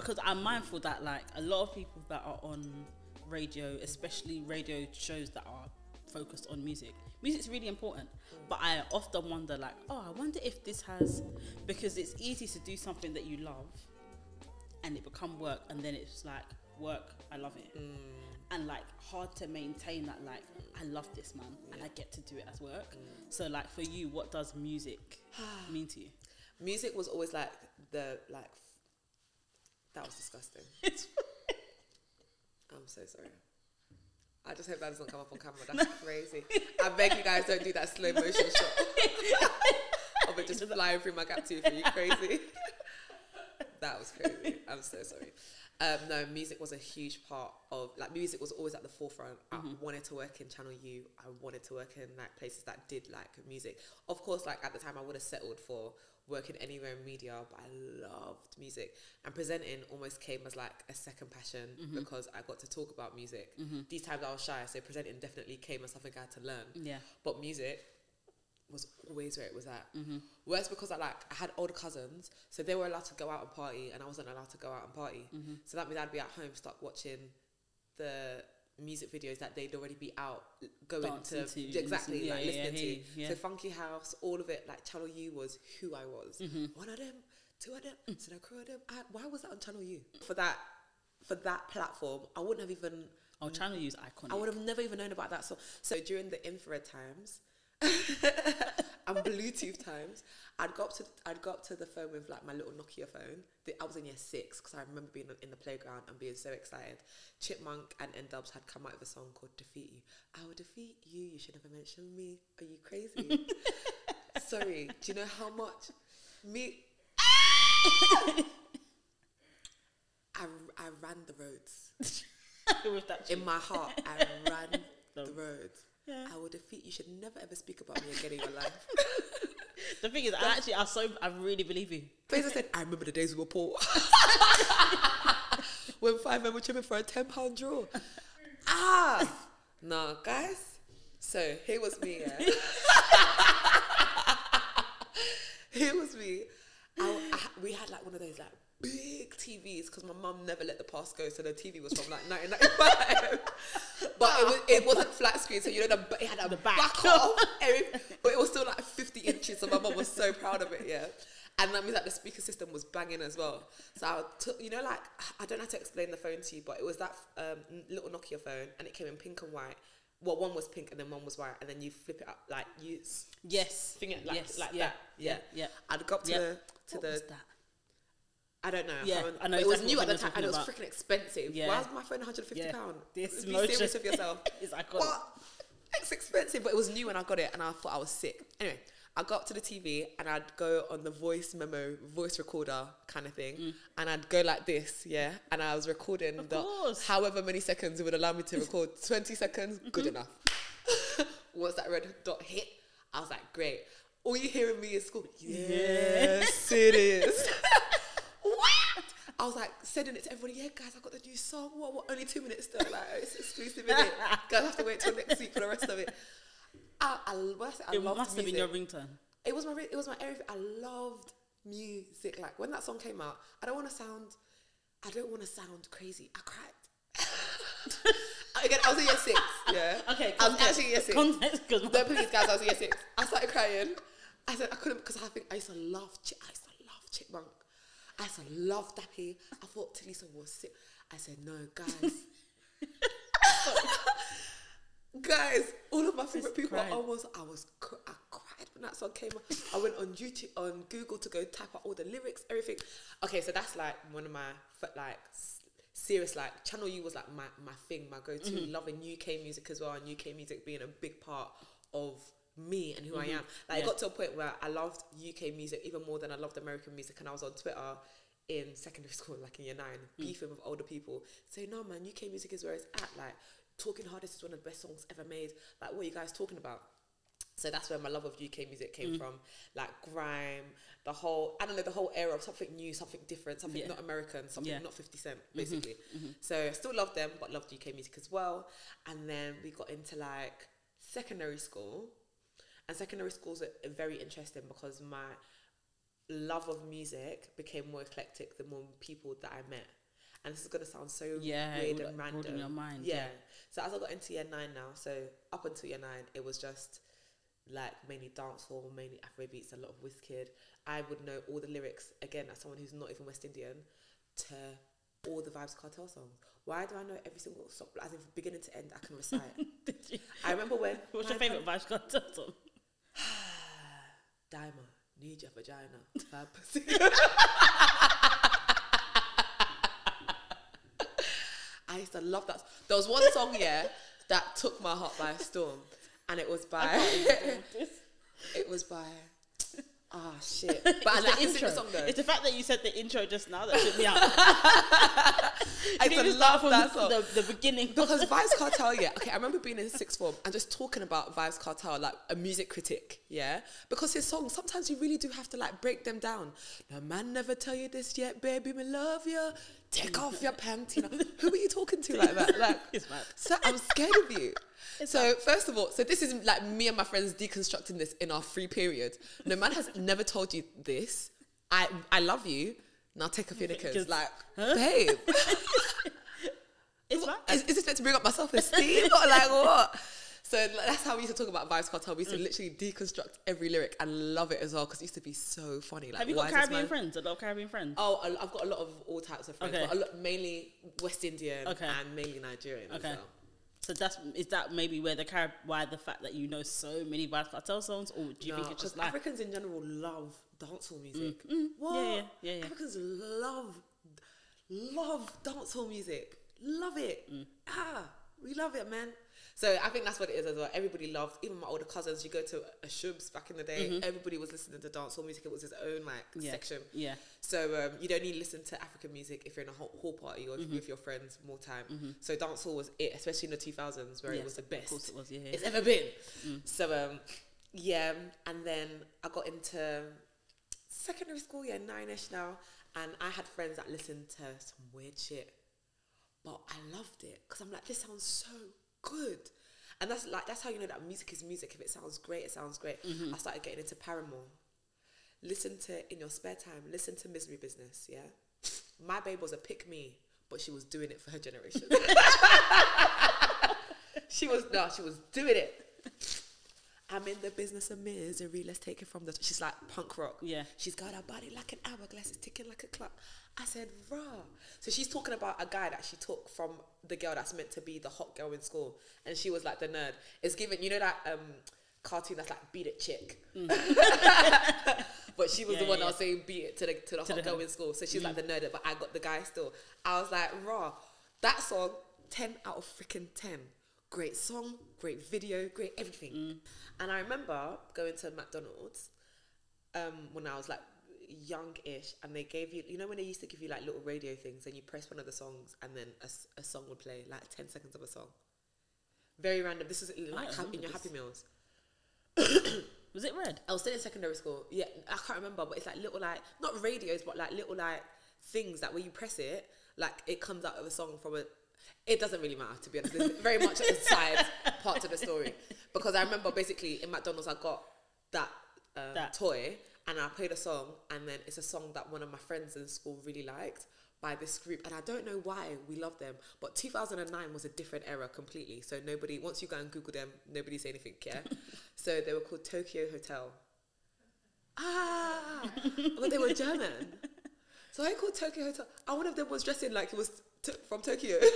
because I'm mindful that like a lot of people that are on radio, especially radio shows that are focused on music, music's really important. But I often wonder like, oh, I wonder if this has because it's easy to do something that you love and it become work and then it's like work, I love it. Mm. And like hard to maintain that like I love this man and I get to do it as work. Mm. So like for you, what does music mean to you? Music was always like the like. That was disgusting. I'm so sorry. I just hope that doesn't come up on camera. That's crazy. I beg you guys don't do that slow motion shot of it just flying through my gap tooth. Are you crazy? that was crazy. I'm so sorry. Um, no, music was a huge part of like music was always at the forefront. I wanted to work in Channel U. I wanted to work in like places that did like music. Of course, like at the time, I would have settled for working anywhere in media, but I loved music and presenting almost came as like a second passion mm-hmm. because I got to talk about music. Mm-hmm. These times I was shy, so presenting definitely came as something I had to learn. yeah. But music was always where it was at. Mm-hmm. Worse because I like I had older cousins, so they were allowed to go out and party, and I wasn't allowed to go out and party. So that means I'd be at home stuck watching the music videos that they'd already be out going Dancing to, to, exactly yeah, like yeah, listening yeah, to. So Funky House, all of it, like Channel U was who I was. Mm-hmm. One of them, two of them, so the crew of them. I, why was that on Channel U? For that, for that platform, I wouldn't have even. Oh, Channel U's iconic. I would have never even known about that. So, so during the infrared times and Bluetooth times, I'd go up to I'd go up to the phone with like my little Nokia phone. I was in year six because I remember being in the playground and being so excited. Chipmunk and N-Dubz had come out with a song called "Defeat You." I will defeat you. You should never mention me. Are you crazy? Sorry. Do you know how much me? I, I ran the roads in my heart. I ran the roads. Yeah. I will defeat. You should never ever speak about me again in your life. The thing is, I actually, I so, I really believe you. Fazer said, I remember the days we were poor. when five men were chipping for a ten pound draw. ah, no, guys. So here was me. Yeah. here was me. I, I, we had like one of those like big TVs because my mum never let the past go, so the TV was from like 1995. but it, was, it wasn't flat screen, so you know the, it had a The back. back off, but it was still like 50 inches. So my mum was so proud of it, yeah. And that means that the speaker system was banging as well. So I took, you know, like I don't know how to explain the phone to you, but it was that um, little Nokia phone, and it came in pink and white. Well, one was pink and then one was white, and then you flip it up like you Yes. thing it like yes. like yeah. that. Yeah, Yeah. I'd go up to Yeah. the to What the. I don't know. Yeah, can't. I know But it was new at the time, and it was freaking expensive. Yeah. Why was my phone 150 Yeah. pound? This Be motion serious with yourself. is iconic. What? It's expensive, but it was new when I got it, and I thought I was sick. Anyway, I got up to the TV and I'd go on the voice memo, voice recorder kind of thing, and I'd go like this, yeah. And I was recording Mm. Of the course. however many seconds it would allow me to record. Twenty seconds, good Mm-hmm. enough. Once that red dot hit, I was like, great. All you hear in me is school. Yes, it is. I was like sending it to everybody. Yeah, guys, I got the new song. What? What? Only two minutes still. Like it's exclusive. Innit? guys, have to wait till next week for the rest of it. I, I, I, I It must have been your ringtone. It was my. It was my everything. I loved music. Like when that song came out, I don't want to sound. I don't want to sound crazy. I cried. Again, I was in year six. Yeah. Okay, I was actually year six. Context, because No, please, guys, I was in year six. I started crying. I said I couldn't because I think I used to love. I used to love Chipmunk. I to love Dappy. I thought Tulisa was sick. I said no, guys. guys, all of my favorite people. cried. I was, I was, I cried when that song came out. I went on YouTube, on Google to go type out all the lyrics, everything. Okay, so that's like one of my like serious like Channel U was like my my thing, my go to. Mm-hmm. Loving UK music as well, and UK music being a big part of me and who I mm-hmm. am. Like Yeah. it got to a point where I loved UK music even more than I loved American music, and I was on Twitter in secondary school, like in year nine, mm. beefing with older people, saying, "No, man, UK music is where it's at." Like, "Talking Hardest" is one of the best songs ever made. Like, what are you guys talking about? So that's where my love of UK music came mm. from, like grime, the whole I don't know the whole era of something new, something different, something Yeah. not American, something Yeah. Mm-hmm. not Fifty Cent, mm-hmm. basically. Mm-hmm. So I still love them, but loved UK music as well. And then we got into like secondary school, and secondary schools are very interesting because my love of music became more eclectic the more people that I met. And this is gonna sound so Yeah, weird and like, random. your mind, yeah. yeah. So as I got into year nine now, so up until year nine, it was just like mainly dancehall, mainly Afro beats, a lot of Wizkid. I would know all the lyrics again as someone who's not even West Indian to all the Vybz Kartel songs. Why do I know every single song? As in from beginning to end, I can recite. Did you? I remember when. What's your favorite Vybz Kartel song? Need your vagina. Bad pussy. I used to love that. There was one song, yeah, that took my heart by storm, and it was by. it was by. Ah shit! But I, It's like, the I can sing intro. the song though. It's the fact that you said the intro just now that shook me out. I You used to need to love that song. The, the beginning. because Vybz Kartel, yeah. Okay, I remember being in sixth form and just talking about Vybz Kartel, like a music critic, yeah. Because his songs, sometimes you really do have to like break them down. No man never tell you this yet, baby, me love you. Take mm. off your you know. Who are you talking to like that? Like, It's mad. so I'm scared of you. so first of all, so this is like me and my friends deconstructing this in our free period. No man has never told you this. I I love you. Now take off your knickers. Like, Huh? babe. It's mad. Is, is this meant to bring up my self esteem or like what? So that's how we used to talk about Vybz Kartel. We used to Mm. literally deconstruct every lyric and love it as well because it used to be so funny. Like, Have you got Caribbean friends? A lot of Caribbean friends. Oh, I've got a lot of all types of friends, Okay. but a lot, mainly West Indian Okay. and mainly Nigerian. Okay. As well. So that's is that maybe where the Carib why the fact that you know so many Vybz Kartel songs, or do you think it's just like Africans in general love dancehall music? Mm, What? yeah, yeah, yeah, yeah. Africans love love dancehall music. Love it. Mm. Ah, we love it, man. So I think that's what it is as well. Everybody loved, even my older cousins. You go to a Shubs back in the day, everybody was listening to dancehall music. It was his own like Mm-hmm. Yeah. section. yeah, So um, you'd only listen to African music if you're in a hall, hall party or Mm-hmm. with your friends more time. So dancehall was it, especially in the 2000s where Yes, it was the Of best course it was. Yeah, yeah. it's ever been. So um, yeah, and then I got into secondary school, yeah, nine-ish now, and I had friends that listened to some weird shit, but I loved it because I'm like, this sounds so good. And that's like that's how you know that music is music. If it sounds great, it sounds great. Mm-hmm. I started getting into Paramore. Listen to in your spare time. Listen to Misery Business. Yeah, my babe was a pick me, but she was doing it for her generation. she was no, she was doing it. I'm in the business of misery. Let's take it from the. She's like punk rock. Yeah. She's got her body like an hourglass. It's ticking like a clock. I said, raw. So she's talking about a guy that she took from the girl that's meant to be the hot girl in school, and she was like the nerd. It's given, you know that um cartoon that's like beat it chick. but she was Yeah, the one yeah, that was saying beat it to the to the hot the girl in school. So she's like the nerd, but I got the guy still. I was like, raw. That song, ten out of freaking ten. Great song, great video, great everything. And I remember going to McDonald's um, when I was like young-ish, and they gave you, you know, when they used to give you like little radio things, and you press one of the songs, and then a song would play, like ten seconds of a song. Very random. This is like ha- in your this. Happy Meals. Was it red? I was still in secondary school. Yeah, I can't remember, but it's like little like not radios, but like little like things that when you press it, like it comes out of a song from a. It doesn't really matter to be honest. It's very much a side part to the story. Because I remember basically in McDonald's I got that, um, That. toy and I played a song and then it's a song that one of my friends in school really liked by this group. And I don't know why we love them but 2009 was a different era completely. So nobody once you go and google them nobody say anything yeah? So they were called Tokio Hotel. Ah but they were German so I called Tokio Hotel. And one of them was dressing like he was t- from Tokyo.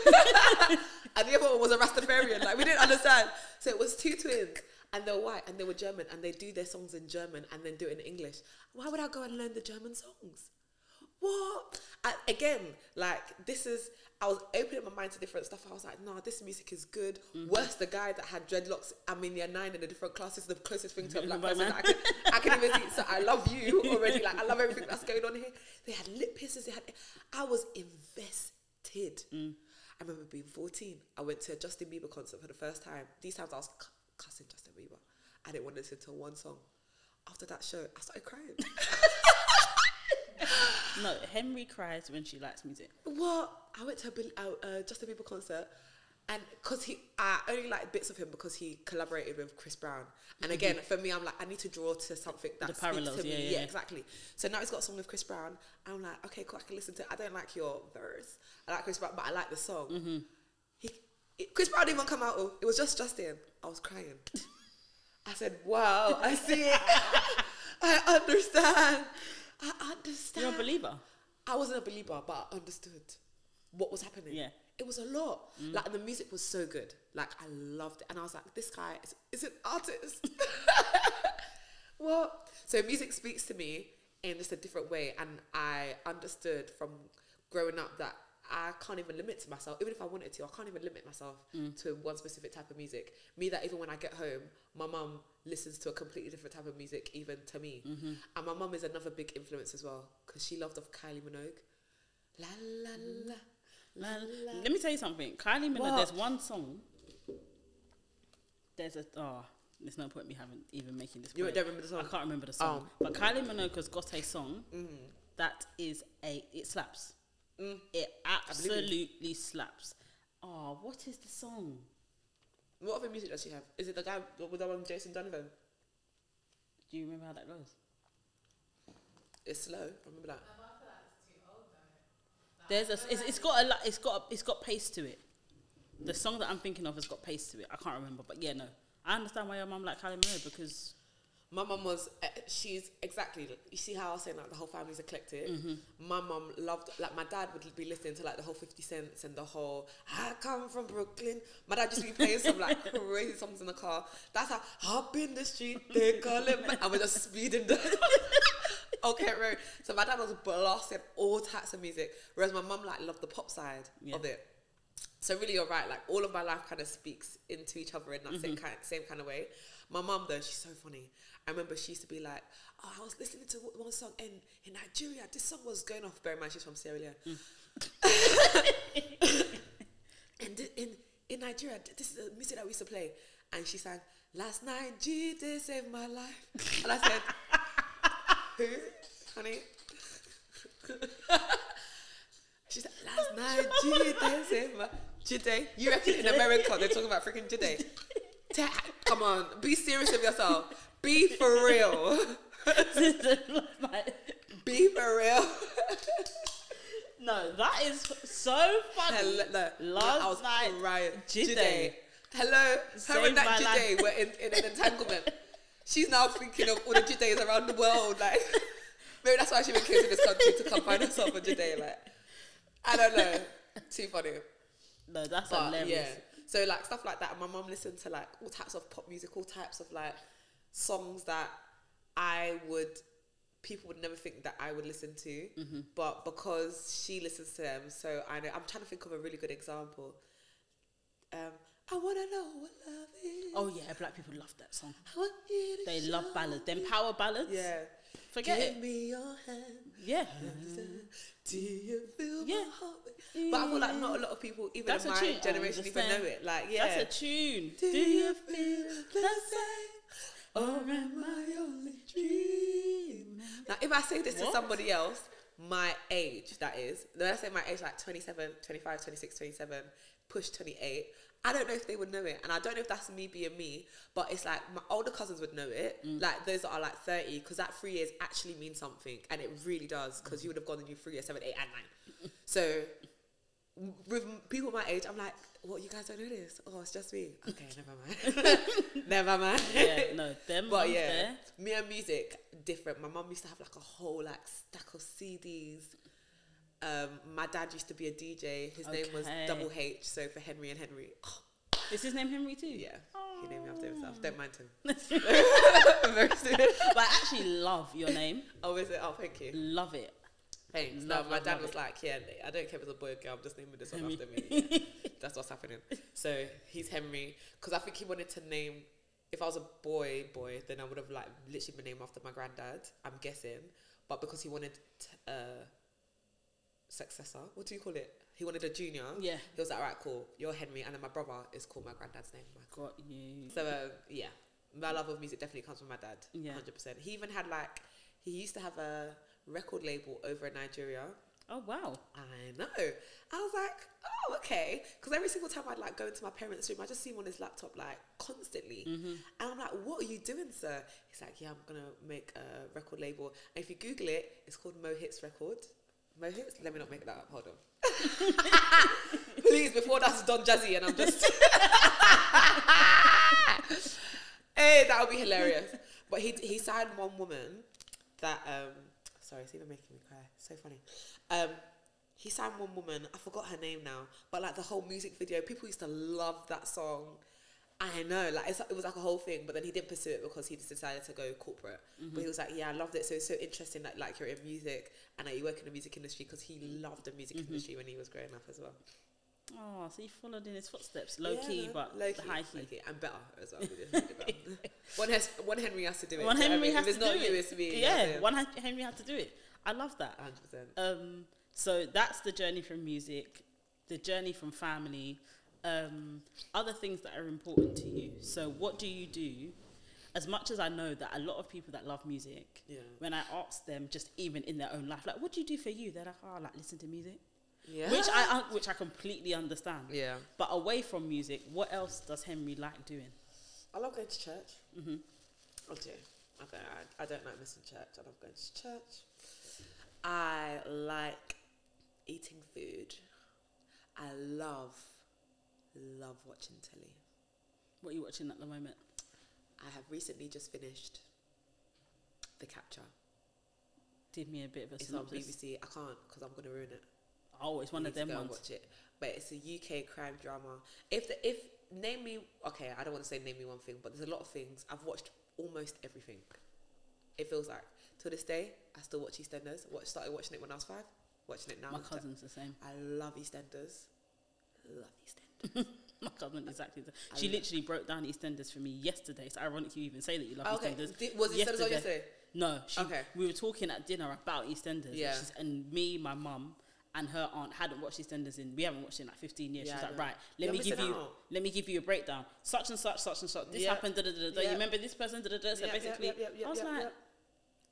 And the other one was a Rastafarian. Like we didn't understand. So it was two twins. And they were white and they were German. And they do their songs in German and then do it in English. Why would I go and learn the German songs what? I, again, like this is. I was opening my mind to different stuff. I was like, no, this music is good. Mm-hmm. Worse, the guy that had dreadlocks. I'm in year nine in a different class. Is the closest thing to a black person I can, I can even see. So I love you already. Like I love everything that's going on here. They had lip piercings. They had. I was invested. Mm. I remember being 14. I went to a Justin Bieber concert for the first time. These times I was cu- cussing Justin Bieber. I didn't want to listen to one song. After that show, I started crying. No, Henrie cries when she likes music. What? I went to a Bill- uh, uh, Justin Bieber concert and because he, I only like bits of him because he collaborated with Chris Brown. And again, for me, I'm like, I need to draw to something that The speaks parallels, to me. Yeah, yeah. exactly. So now he's got a song with Chris Brown. I'm like, okay, cool. I can listen to. it. I don't like your verse. I like Chris Brown, but I like the song. Mm-hmm. He, it, Chris Brown didn't even come out. oh, It was just Justin. I was crying. I said, wow, I see it. I understand. I understand. You're a believer. I wasn't a believer, but I understood what was happening. Yeah. Mm. It was a lot. Like, and the music was so good. Like, I loved it. And I was like, this guy is, is an artist. well, so music speaks to me in just a different way. And I understood from growing up that I can't even limit to myself. Even if I wanted to, I can't even limit myself Mm. to one specific type of music. Me, that even when I get home, my mum listens to a completely different type of music, even to me. Mm-hmm. And my mum is another big influence as well because she loved of Kylie Minogue. La la la. La- la. Let me tell you something. Kylie Minogue, What? there's one song. There's a oh, there's no point me having even making this. You point. don't remember the song? I can't remember the song. Oh. But Kylie Minogue has got a song Mm-hmm. that is a it slaps. Mm. It believe you. absolutely slaps. Oh, what is the song? What other music does she have? Is it the guy with the one Jason Donovan? Do you remember how that goes? It's slow. I remember that. There's a it's, it's got a lot. It's got a, it's got pace to it. The song that I'm thinking of has got pace to it. I can't remember, but yeah, no. I understand why your mum like Kylie Minogue because My mum was, uh, she's exactly, you see how I was saying like the whole family's eclectic? My mum loved, like my dad would be listening to like the whole 50 Cents and the whole, I come from Brooklyn. My dad to be playing some like crazy songs in the car. That's how, hop in the street, they call it, ma-" and we're just speeding down. okay, road. So my dad was blasting all types of music, whereas my mum like loved the pop side Yeah. of it. So really, you're right. Like all of my life kind of speaks into each other in that same kind, same kind of way. My mum though, she's so funny. I remember she used to be like, "Oh, I was listening to one song in in Nigeria. This song was going off. Bear in mind, she's from Sierra Leone. Mm. and in in Nigeria, this is the music that we used to play. And she sang, "Last night, G they saved my life." And I said, "Who, honey?" She said, last night, Jide saved my Jide. You reckon in America they're talking about freaking Jide? Come on, be serious with yourself. Be for real. Be for real. no, that is so funny. Hello, no, Last I was night, crying. Jide. Jide. Hello, her Saved and that life. Were in, in an entanglement. She's now thinking of all the Jides around the world. Like, maybe that's why she even came to this country to come find herself a Jide. Like, I don't know. Too funny. No, that's But hilarious. yeah, so like stuff like that. My mum listened to like all types of pop music, all types of like songs that I would people would never think that I would listen to, Mm-hmm. but because she listens to them, so I know. I'm trying to think of a really good example. Um, I wanna know what love is. Oh yeah, black people love that song. I want you to They love ballads. Them power ballads. Yeah. Forget Give it. me your hand. Yeah. Do you feel Yeah. my heart? But I feel like not a lot of people, even That's in my tune. Generation, even know it. Like, yeah. That's a tune. Do you feel the same? Or am I only dreaming? Now, if I say this to somebody else, my age, that is, when I say my age, like 27, 25, 26, 27, push 28, I don't know if they would know it. And I don't know if that's me being me, but it's like my older cousins would know it. Mm. Like those that are like 30, because that three years actually means something. And it really does, because you would have gone and you three years, seven, eight, and nine. So with people my age, I'm like, what, you guys don't know this? Oh, it's just me. Okay, never mind. never mind. Yeah, no, them But yeah, there. me and music, different. My mum used to have like a whole like stack of CDs. Um, my dad used to be a DJ. His name was Double H, so for Henry and Henry. Is his name Henry too? yeah, he named me after himself. Don't mind him. but. I actually love your name. Oh, is it? Oh, thank you. Love it. Love, no, my dad was it. like, yeah, I don't care if it's a boy or girl. I'm just naming this one Henrie. after me. Yeah, that's what's happening. So he's Henry because I think he wanted to name. If I was a boy, boy, then I would have like literally been named after my granddad. I'm guessing, but because he wanted t- uh, successor, what do you call it? He wanted a junior. Yeah. He was like, all right, cool. You're Henrie, and then my brother is called my granddad's name. Michael. Got you. So uh, yeah, my love of music definitely comes from my dad. Yeah. hundred percent. He even had like he used to have a record label over in Nigeria. Oh wow. I know. I was like, oh, okay. Because every single time I'd like go into my parents' room, I just see him on his laptop like constantly. Mm-hmm. And I'm like, what are you doing, sir? He's like, yeah, I'm going to make a record label. And if you Google it, it's called Mo Hits Record. Mo Hits? Let me not make that up. Hold on. Please, before that's Don Jazzy and I'm just. hey, that would be hilarious. But he, he signed one woman that, um, sorry, it's even making me cry. So funny. Um, he sang one woman, I forgot her name now, but like the whole music video, people used to love that song. I know, like it's, it was like a whole thing, but then he didn't pursue it because he just decided to go corporate. But he was like, "Yeah, I loved it. So it's so interesting that like you're in music and that you work in the music industry because he loved the music industry when he was growing up as well. Oh, so you followed in his footsteps, low Yeah, key, but low the high key. low key, and better as well. we did really better. one, has, one Henry has to do it. One do you know Henry I has mean? if to do it. you, it's me. Yeah, one Henry had to do it. I love that. hundred percent. Um, so that's the journey from music, the journey from family, um, other things that are important to you. So what do you do? As much as I know that a lot of people that love music, Yeah. when I ask them, just even in their own life, like, what do you do for you? They're like, oh, I like listen to music, Yeah. which I uh, which I completely understand. Yeah. But away from music, what else does Henrie like doing? I love going to church. hmm I do. I don't, I, I don't like missing church. I love going to church. I like eating food. I love, love watching telly. What are you watching at the moment? I have recently just finished The Capture. Give me a bit of a It's on. BBC. I can't because I'm going to ruin it. Oh, it's one of them ones. watch it. But it's a UK crime drama. If the if name me okay, I don't want to say name me one thing, but there's a lot of things. I've watched almost everything. It feels like to this day, I still watch EastEnders. Watch started watching it when I was five. Watching it now. My cousin's the same. I love EastEnders. Love EastEnders. My cousin exactly. The, she literally broke down EastEnders for me yesterday. It's ironic you even say that you love okay. EastEnders. Did, was EastEnders on Yesterday. yesterday? No, she, Okay. we were talking at dinner about EastEnders. Yeah. And, and me, my mum, and her aunt hadn't watched EastEnders in. We haven't watched it in like 15 years. Yeah, like, right, let me give you, out. let me give you a breakdown. Such and such, such and such. This Yeah. happened. Da, da, da, da. You remember this person? Da, da, da. So basically, I was like,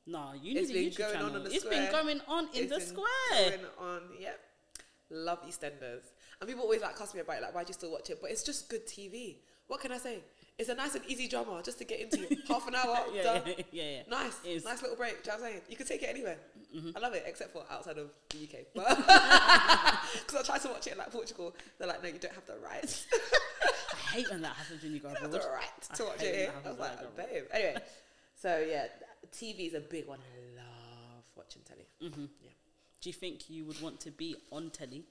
nah, you need It's a been YouTube going channel. on the It's been going on in It's the been square. Going on, yep. Love EastEnders. And people always like ask me about it, like, why do you still watch it? But it's just good TV. What can I say? It's a nice and easy drama just to get into. Half an hour, yeah, done. yeah, yeah, yeah. Nice, It is. nice little break. Do you know what I'm saying? You can take it anywhere. Mm-hmm. I love it, except for outside of the UK. Because I tried to watch it in like Portugal, they're like, no, you don't have the rights. I hate when that happens when you go you abroad. the right I to watch it here. I was like, I babe. Anyway, so yeah, TV is a big one. I love watching telly. hmm Yeah. Do you think you would want to be on telly?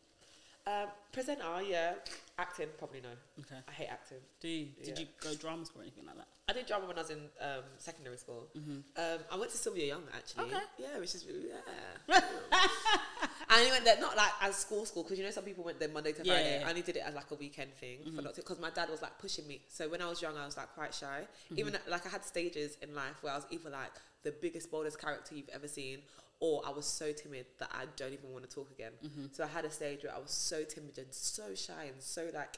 Um, presenter, yeah. Acting, probably no. Okay. I hate acting. Do you? Did Yeah. you go drama school or anything like that? I did drama when I was in um, secondary school. Mm-hmm. Um, I went to Sylvia Young actually. Okay. Yeah, which is yeah. I only went there not like as school school because you know some people went there Monday to Yeah, Friday. yeah, Mm-hmm. I only did it as like a weekend thing for not because my dad was like pushing me. So when I was young, I was like quite shy. Mm-hmm. Even like I had stages in life where I was either like the biggest boldest character you've ever seen, or I was so timid that I don't even want to talk again. Mm-hmm. So I had a stage where I was so timid and so shy and so like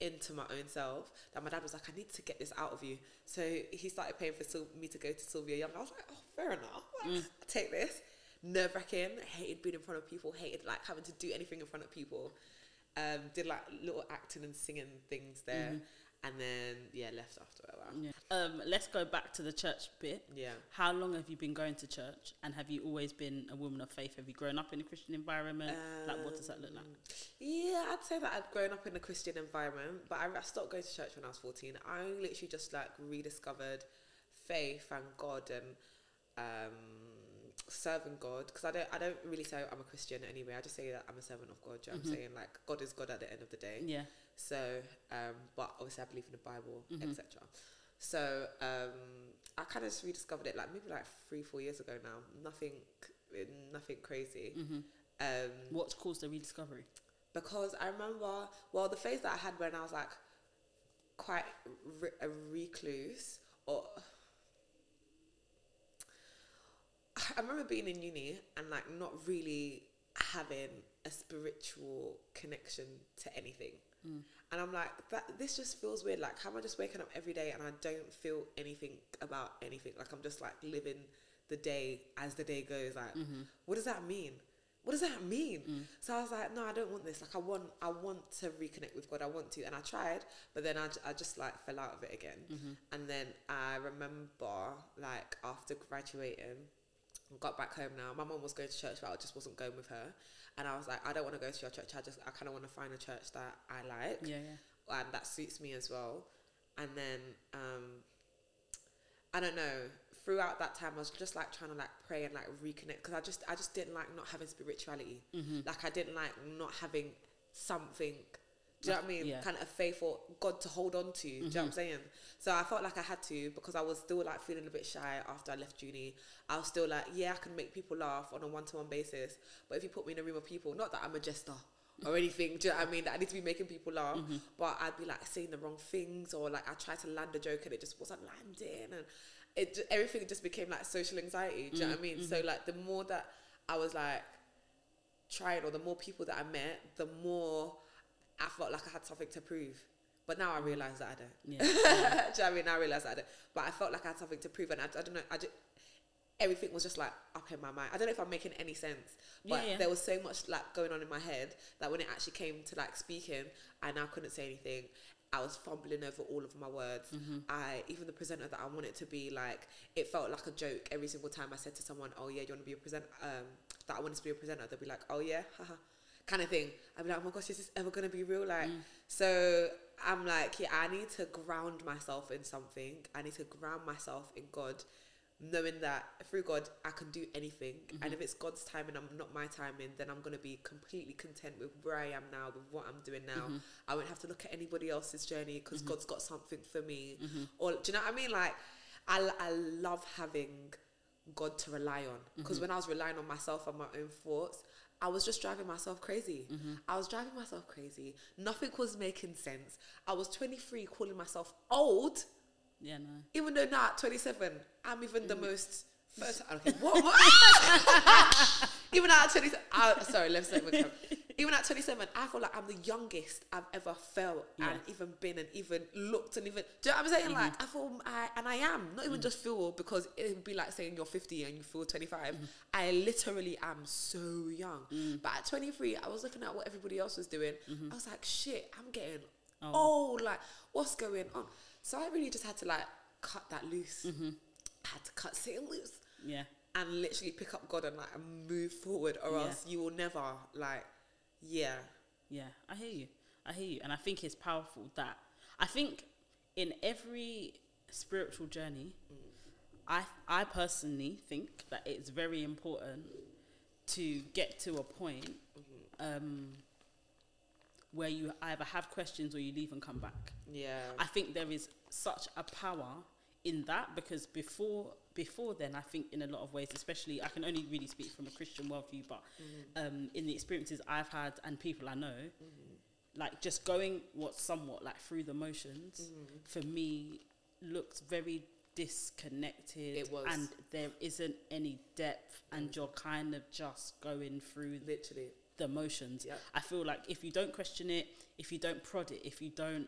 into my own self that my dad was like, I need to get this out of you. So he started paying for Syl- me to go to Sylvia Young. I was like, oh, fair enough. Mm. I'll take this. Nerve wracking. Hated being in front of people. Hated like having to do anything in front of people. Um, did like little acting and singing things there, Mm-hmm. and then yeah, left after a while. Yeah. Um, let's go back to the church bit. Yeah. How long have you been going to church, and have you always been a woman of faith? Have you grown up in a Christian environment? like, what does that look like? Um, Yeah, I'd say that I'd grown up in a Christian environment, but I, I stopped going to church when I was 14. I literally just like rediscovered faith and God and um, serving God because I don't I don't really say I'm a Christian anyway. I just say that I'm a servant of God. You know what I'm saying like God is God at the end of the day. Yeah. So, um, but obviously I believe in the Bible, Mm-hmm. etc. So um, I kind of just rediscovered it like maybe like three four years ago now. Nothing, nothing crazy. Mm-hmm. Um, What's caused the rediscovery? because I remember, well, the phase that I had when I was like quite re- a recluse, or I remember being in uni and like not really having a spiritual connection to anything. And I'm like, that this just feels weird. Like, how am I just waking up every day and I don't feel anything about anything? Like, I'm just like living the day as the day goes. Like, what does that mean? what does that mean? Mm. So I was like, no, I don't want this. Like, I want, I want to reconnect with God. I want to, and I tried, but then I, j- I just like fell out of it again. Mm-hmm. And then I remember, like, after graduating, got back home now. My mom was going to church, but I just wasn't going with her. And I was like, I don't want to go to your church. I just, I kind of want to find a church that I like Yeah, yeah. and that suits me as well. And then um, I don't know. Throughout that time, I was just like trying to like pray and like reconnect because I just I just didn't like not having spirituality. Mm-hmm. Like I didn't like not having something. Do you know what I mean? Yeah. Mm-hmm. Kind of a faith or God to hold on to. Do you know what I'm saying? So I felt like I had to because I was still like feeling a bit shy after I left uni. I was still like, yeah, I can make people laugh on a one to one basis. But if you put me in a room of people, not that I'm a jester or anything, do you know what I mean? That I need to be making people laugh. Mm-hmm. But I'd be like saying the wrong things or like I tried to land a joke and it just wasn't landing. And it everything just became like social anxiety. Do you know what I mean? So like the more that I was like trying or the more people that I met, the more I felt like I had something to prove. But now I realise that I don't. Yeah. Do you know what I mean? I realise that I don't. But I felt like I had something to prove and I, I don't know, I just, everything was just like up in my mind. I don't know if I'm making any sense, but Yeah, yeah. there was so much like going on in my head that when it actually came to like speaking, I now couldn't say anything. I was fumbling over all of my words. Mm-hmm. I even the presenter that I wanted to be like, it felt like a joke every single time I said to someone, "Oh yeah, you want to be a presenter?" Um, that I wanted to be a presenter. They'd be like, "Oh yeah, haha," kind of thing. I'd be like, "Oh my gosh, is this ever gonna be real?" Like, Mm. so I'm like, yeah, I need to ground myself in something. I need to ground myself in God, knowing that through God I can do anything. Mm-hmm. And if it's God's timing, I'm not my timing, then I'm gonna be completely content with where I am now, with what I'm doing now. Mm-hmm. I won't have to look at anybody else's journey because God's got something for me. Mm-hmm. Or do you know what I mean? Like, I I love having God to rely on because when I was relying on myself and my own thoughts. I was just driving myself crazy. Mm-hmm. I was driving myself crazy. Nothing was making sense. I was 23 calling myself old, Yeah, no. even though now at 27, I'm even the mm. most. First, okay, what? what? even at 27, I, sorry, let's say even at 27, I feel like I'm the youngest I've ever felt and even been and even looked and even. Do you know what I'm saying? Like mm-hmm. I feel, I, and I am not even mm. just feel because it would be like saying you're 50 and you feel 25. Mm-hmm. I literally am so young. Mm. But at 23, I was looking at what everybody else was doing. Mm-hmm. I was like, shit, I'm getting Oh. old. Like, what's going on? So I really just had to like cut that loose. I had to cut Satan loose Yeah. and literally pick up God and like move forward, or Yeah. else you will never like, yeah, Yeah, I hear you. I hear you. And I think it's powerful that I think in every spiritual journey, I I personally think that it's very important to get to a point um, where you either have questions or you leave and come back. yeah, I think there is such a power in that because before before then I think in a lot of ways especially I can only really speak from a Christian worldview but um, in the experiences I've had and people I know like just going what somewhat like through the motions for me looks very disconnected It was. and there isn't any depth and you're kind of just going through literally, the motions. Yep. I feel like if you don't question it, if you don't prod it, if you don't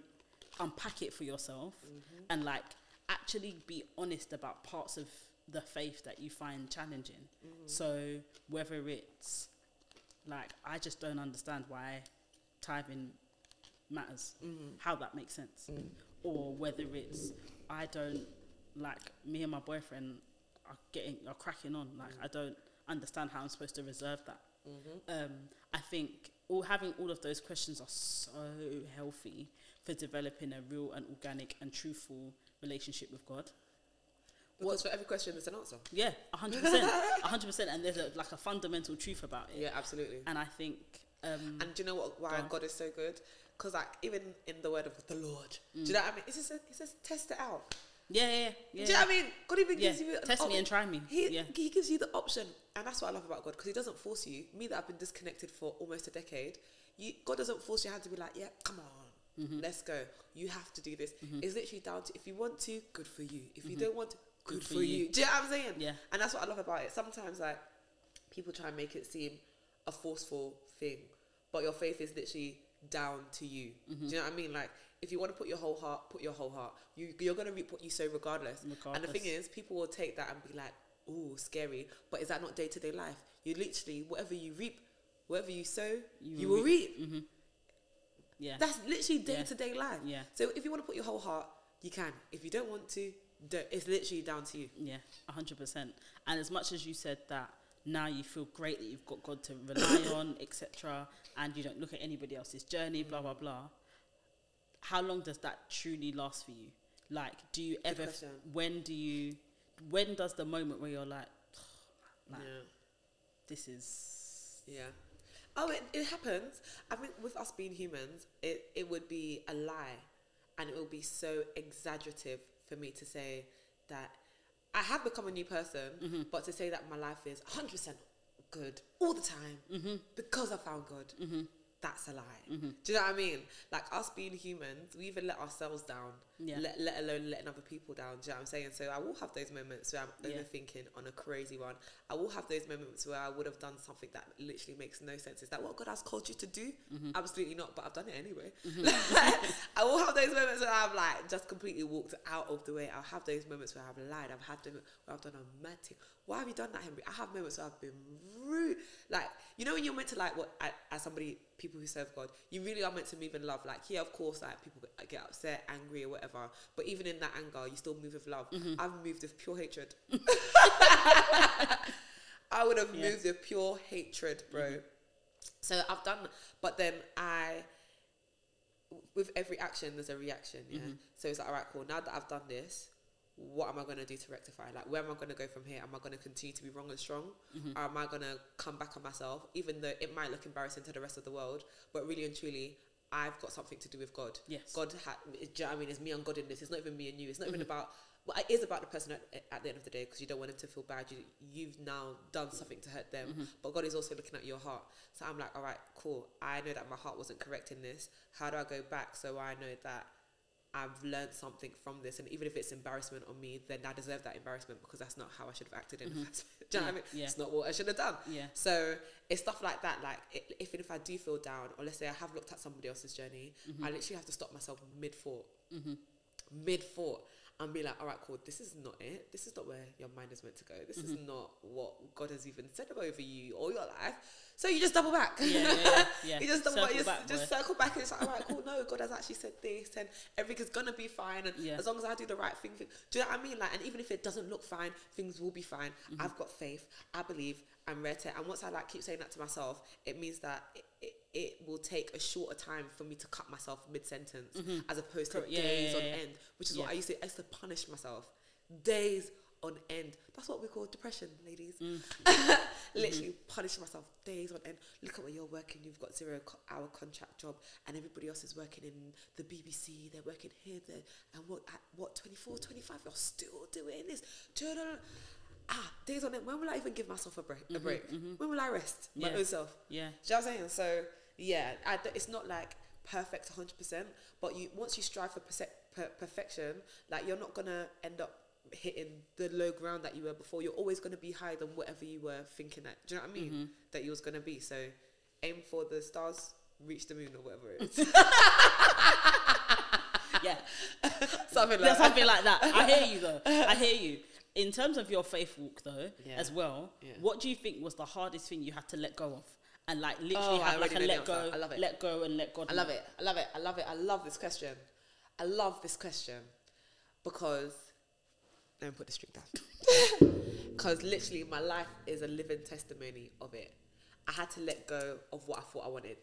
unpack it for yourself Mm-hmm. and like actually be honest about parts of the faith that you find challenging. Mm-hmm. So whether it's like I just don't understand why tithing matters, Mm-hmm. how that makes sense, or whether it's I don't like me and my boyfriend are getting are cracking on. Like Mm. I don't understand how I'm supposed to reserve that. Mm-hmm. Um, I think all having all of those questions are so healthy for developing a real and organic and truthful relationship with God. because for every question there's an answer. Yeah, hundred percent, hundred percent, and there's a, like a fundamental truth about it. Yeah, absolutely. And I think, um, And do you know what? Why Go on. God is so good? Because like even in the word of the Lord, do you know what I mean? It says, it says test it out. yeah, yeah, yeah. Do you know what I mean? God even Yeah, gives you test me op- and try me. He, Yeah. he gives you the option, and that's what I love about God because He doesn't force you. Me that I've been disconnected for almost a decade, you, God doesn't force your hand to be like, yeah, come on, Mm-hmm. let's go. You have to do this. It's literally down to if you want to, good for you. If you Mm-hmm. don't want to, good, for, you. Do you know what I'm saying? Yeah. And that's what I love about it. Sometimes like people try and make it seem a forceful thing, but your faith is literally down to you. Mm-hmm. Do you know what I mean? Like if you want to put your whole heart, put your whole heart. You you're gonna reap what you sow regardless. regardless. And the thing is, people will take that and be like, "Oh, scary," but is that not day to day life? You literally whatever you reap, whatever you sow, you, You will will reap. Mm-hmm. Yeah. That's literally day to day life. Yeah. So if you want to put your whole heart, you can. If you don't want to, don't. It's literally down to you. Yeah, hundred percent. And as much as you said that now you feel great that you've got God to rely on, etc., and you don't look at anybody else's journey, blah blah blah. How long does that truly last for you? Like, do you ever? f- When do you? When does the moment where you're like, like yeah. this is Yeah. Oh, it, it happens. I mean, with us being humans, it, it would be a lie and it would be so exaggerative for me to say that I have become a new person, mm-hmm. but to say that my life is 100% good all the time mm-hmm. because I found God, mm-hmm. that's a lie. Do you know what I mean? Like us being humans, we even let ourselves down, Yeah. let, let alone letting other people down. Do you know what I'm saying? So I will have those moments where I'm Yeah. overthinking on a crazy one. I will have those moments where I would have done something that literally makes no sense. Is that what God has called you to do? Mm-hmm. Absolutely not, but I've done it anyway. Mm-hmm. I will have those moments where I've like just completely walked out of the way. I'll have those moments where I've lied. I've had them where I've done a mad thing. Why have you done that, Henrie? I have moments where I've been rude. Like, you know, when you're meant to like what as somebody, people who serve God, you really are meant to move in love. Like, yeah, of course, like people get- get upset, angry, or whatever. But even in that anger, you still move with love. Mm-hmm. I've moved with pure hatred. I would have Yeah. moved with pure hatred, bro. Mm-hmm. So I've done, but then I, with every action, there's a reaction. Yeah. Mm-hmm. So it's like, all right, cool. Now that I've done this, what am I going to do to rectify? Like, where am I going to go from here? Am I going to continue to be wrong and strong? Or am I going to come back on myself, even though it might look embarrassing to the rest of the world? But really and truly, I've got something to do with God. Yes. God, ha- do you know what I mean, it's me and God in this. It's not even me and you. It's not even mm-hmm. about. Well, it is about the person at, at the end of the day because you don't want them to feel bad. You you've now done something to hurt them, mm-hmm. but God is also looking at your heart. So I'm like, all right, cool. I know that my heart wasn't correct in this. How do I go back so I know that I've learned something from this, and even if it's embarrassment on me, then I deserve that embarrassment because that's not how I should have acted in the mm-hmm. first place. Do you know what I mean? Yeah. It's not what I should have done. Yeah. So it's stuff like that. Like if if I do feel down, or let's say I have looked at somebody else's journey, Mm-hmm. I literally have to stop myself mid thought, mid thought, and be like, all right, cool. This is not it. This is not where your mind is meant to go. This Mm-hmm. is not what God has even said over you or your life. So you just double back. Yeah, yeah, yeah, yeah. you just double back. Circle You just, back, just boy. circle back and it's like, all right, cool. No, God has actually said this, and everything's gonna be fine. And Yeah. as long as I do the right thing, thing- do you know what I mean? Like, and even if it doesn't look fine, things will be fine. Mm-hmm. I've got faith. I believe. I'm ready. And once I like keep saying that to myself, it means that it, it, it will take a shorter time for me to cut myself mid sentence, as opposed to Mm-hmm. Yeah, days yeah, on yeah, yeah. end, which is what I used to. I used to punish myself days on end. That's what we call depression, ladies. Mm. Literally punish myself days on end. Look at where you're working. You've got zero co- hour contract job, and everybody else is working in the BBC. They're working here, there, and what at what 24, 25, You're still doing this. Do you know- Ah, days on end. When will I even give myself a break? A break. When will I rest my Mm-hmm, own self? Yeah. Do you know what I'm saying? So yeah, I it's not like perfect 100, percent but you once you strive for perse- per- perfection, like you're not gonna end up hitting the low ground that you were before. You're always gonna be higher than whatever you were thinking that. Do you know what I mean? Mm-hmm. That you was gonna be. So aim for the stars, reach the moon or whatever it is. Yeah. Something like that. something like that. I hear you though. I hear you. In terms of your faith walk though, Yeah. as well, Yeah. what do you think was the hardest thing you had to let go of? And like literally Oh, I have like a let go. I love it. let go and let God. I love it. I love it. I love it. I love this question. I love this question because let me put the streak down. Because literally, my life is a living testimony of it. I had to let go of what I thought I wanted.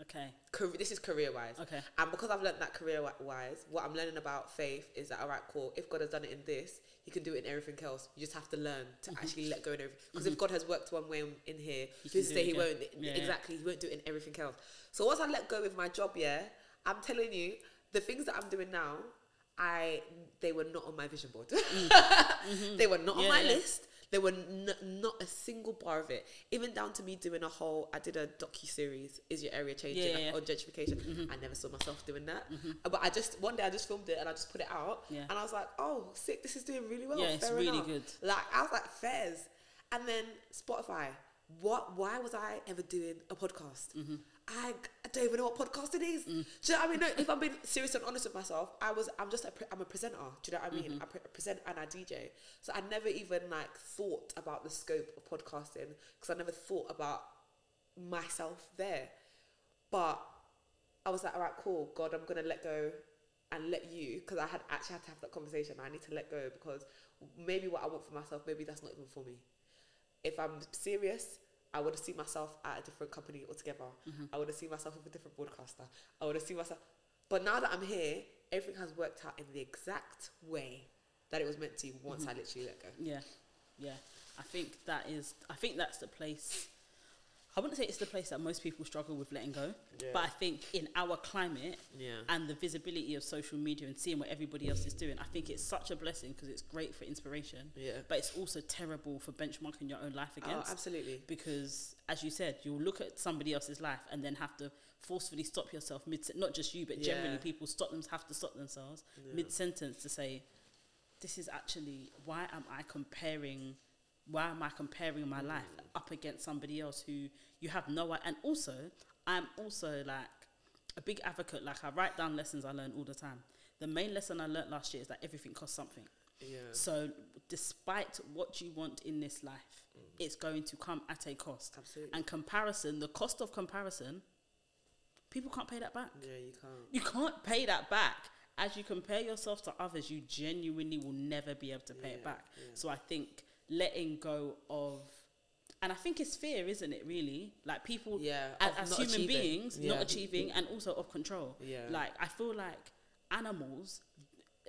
Okay. Career, this is career wise. Okay. And because I've learned that career wise, what I'm learning about faith is that, all right, cool. If God has done it in this, He can do it in everything else. You just have to learn to actually let go in everything. Because if God has worked one way in- here, He who's to say He won't? Yeah, exactly, He won't do it in everything else. So once I let go with my job, yeah, I'm telling you, the things that I'm doing now, I they were not on my vision board. they were not Mm. Yeah, on my yeah. list. There were n- not a single bar of it. Even down to me doing a whole. I did a docu series. Is your area changing Yeah, yeah, on gentrification? I never saw myself doing that. Uh, But I just one day I just filmed it and I just put it out. Yeah. And I was like, oh, sick! This is doing really well. Yeah, it's really enough. good. Like I was like, fairs. And then Spotify. What? Why was I ever doing a podcast? Mm-hmm. I, I don't even know what podcast it is. Mm. Do you know what I mean? No, if I'm being serious and honest with myself, I was. I'm just. A pre- I'm a presenter. Do you know what I mean? Mm-hmm. I pre- present and I DJ. So I never even like thought about the scope of podcasting because I never thought about myself there. But I was like, all right, cool, God, I'm gonna let go and let you because I had actually had to have that conversation. I need to let go because maybe what I want for myself, maybe that's not even for me. If I'm serious, I would have seen myself at a different company altogether. Mm-hmm. I would have seen myself with a different broadcaster. I would have seen myself. But now that I'm here, everything has worked out in the exact way that it was meant to once I mm-hmm. literally let go. Yeah, yeah. I think that is. I think that's the place. I wouldn't say it's the place that most people struggle with letting go, Yeah. but I think in our climate Yeah. and the visibility of social media and seeing what everybody else is doing, I think it's such a blessing because it's great for inspiration. Yeah. But it's also terrible for benchmarking your own life oh, against. Oh, absolutely. because as you said you'll look at somebody else's life and then have to forcefully stop yourself mid not just you but generally people stop them have to stop themselves mid sentence to say this is actually why am i comparing why am i comparing my life up against somebody else who you have no and also i'm also like a big advocate like i write down lessons i learn all the time the main lesson i learned last year is that everything costs something Yeah. so, despite what you want in this life, mm. it's going to come at a cost. Absolutely. And comparison, the cost of comparison, people can't pay that back. Yeah, you can't. You can't pay that back. As you compare yourself to others, you genuinely will never be able to pay it back. yeah. So, I think letting go of, and I think it's fear, isn't it, really? Like people, Yeah, a- of as, human achieving. beings, Yeah. not achieving, and also of control. Yeah. Like, I feel like animals,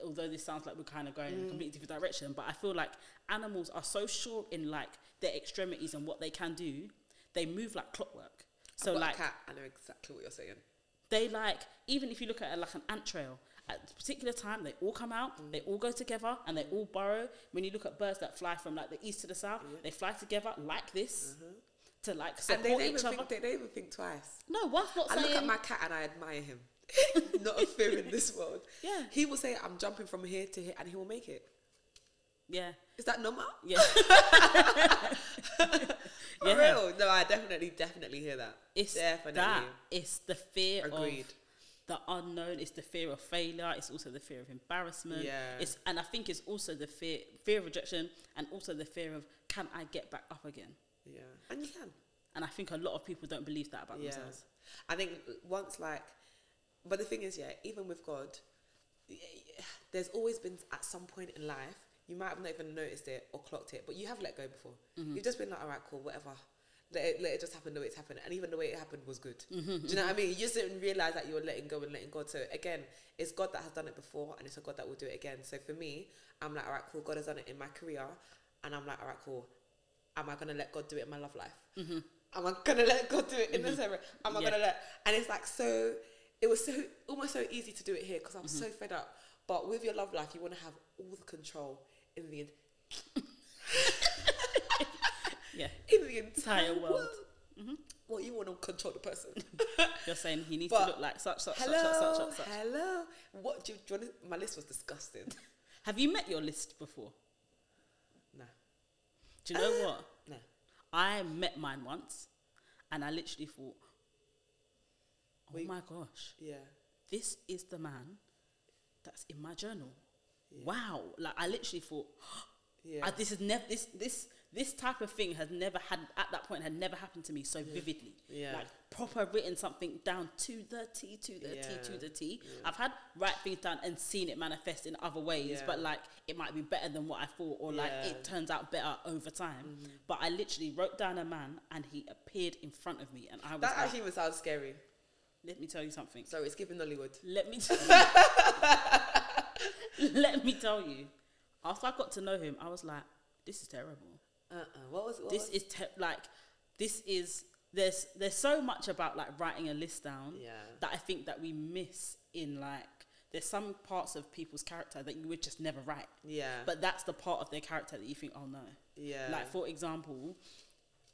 although this sounds like we're kind of going in a Mm. completely different direction, but I feel like animals are so sure in like their extremities and what they can do, they move like clockwork. So like I know exactly what you're saying. they like even if you look at it like an ant trail at a particular time they all come out Mm. they all go together and they all burrow when you look at birds that fly from like the east to the south they fly together like this to like Mm-hmm. And support they don't, each even other think, they don't even think twice. no one's not I saying look at my cat and I admire him. Not a fear in this world. Yeah. He will say, I'm jumping from here to here, and he will make it. yeah Is that normal? yeah For Yeah. real? No, I definitely, definitely hear that. it's definitely. that it's the fear Agreed. of the unknown it's the fear of failure it's also the fear of embarrassment Yeah. it's and i think it's also the fear fear of rejection and also the fear of can i get back up again Yeah. And you can. and i think a lot of people don't believe that about Yeah. themselves I think once like, but the thing is, yeah, even with God, there's always been at some point in life you might have not even noticed it or clocked it, but you have let go before. Mm-hmm. You've just been like, all right, cool, whatever. Let it, let it just happen the way it's happened, and even the way it happened was good. Mm-hmm, do you know mm-hmm. what I mean? You just didn't realize that you were letting go and letting God. So again, it's God that has done it before, and it's a God that will do it again. So for me, I'm like, all right, cool. God has done it in my career, and I'm like, all right, cool. Am I gonna let God do it in my love life? Mm-hmm. Am I gonna let God do it in the summer? Am I Yeah. gonna let? And it's like so. It was so almost so easy to do it here because I'm so fed up. But with your love life, you want to have all the control in the yeah in the entire world. Mm-hmm. world. Well, you want to control the person. you're saying he needs But to look like such such hello, such such such such, hello. What do you, do you want? to- My list was disgusting. have you met your list before nah, do you know what nah. i met mine once and i literally thought oh my gosh Yeah, this is the man that's in my journal. Wow! Like I literally thought, yeah. I, this is never this this this type of thing has never had at that point had never happened to me so vividly. Yeah. Like proper written something down to the T to the T to the T. have had write things down and seen it manifest in other ways, Yeah. but like it might be better than what I thought, or like Yeah. It turns out better over time. Mm-hmm. But I literally wrote down a man and he appeared in front of me, and I was that like, actually even sounds scary. let me tell you something. Sorry, it's giving Nollywood. Let me tell you. Let me tell you. After I got to know him, I was like, this is terrible. Uh, uh What was? This was? is te- like this is there's there's so much about like writing a list down Yeah. that I think that we miss in like there's some parts of people's character that you would just never write. Yeah. But that's the part of their character that you think, oh no. yeah. Like for example,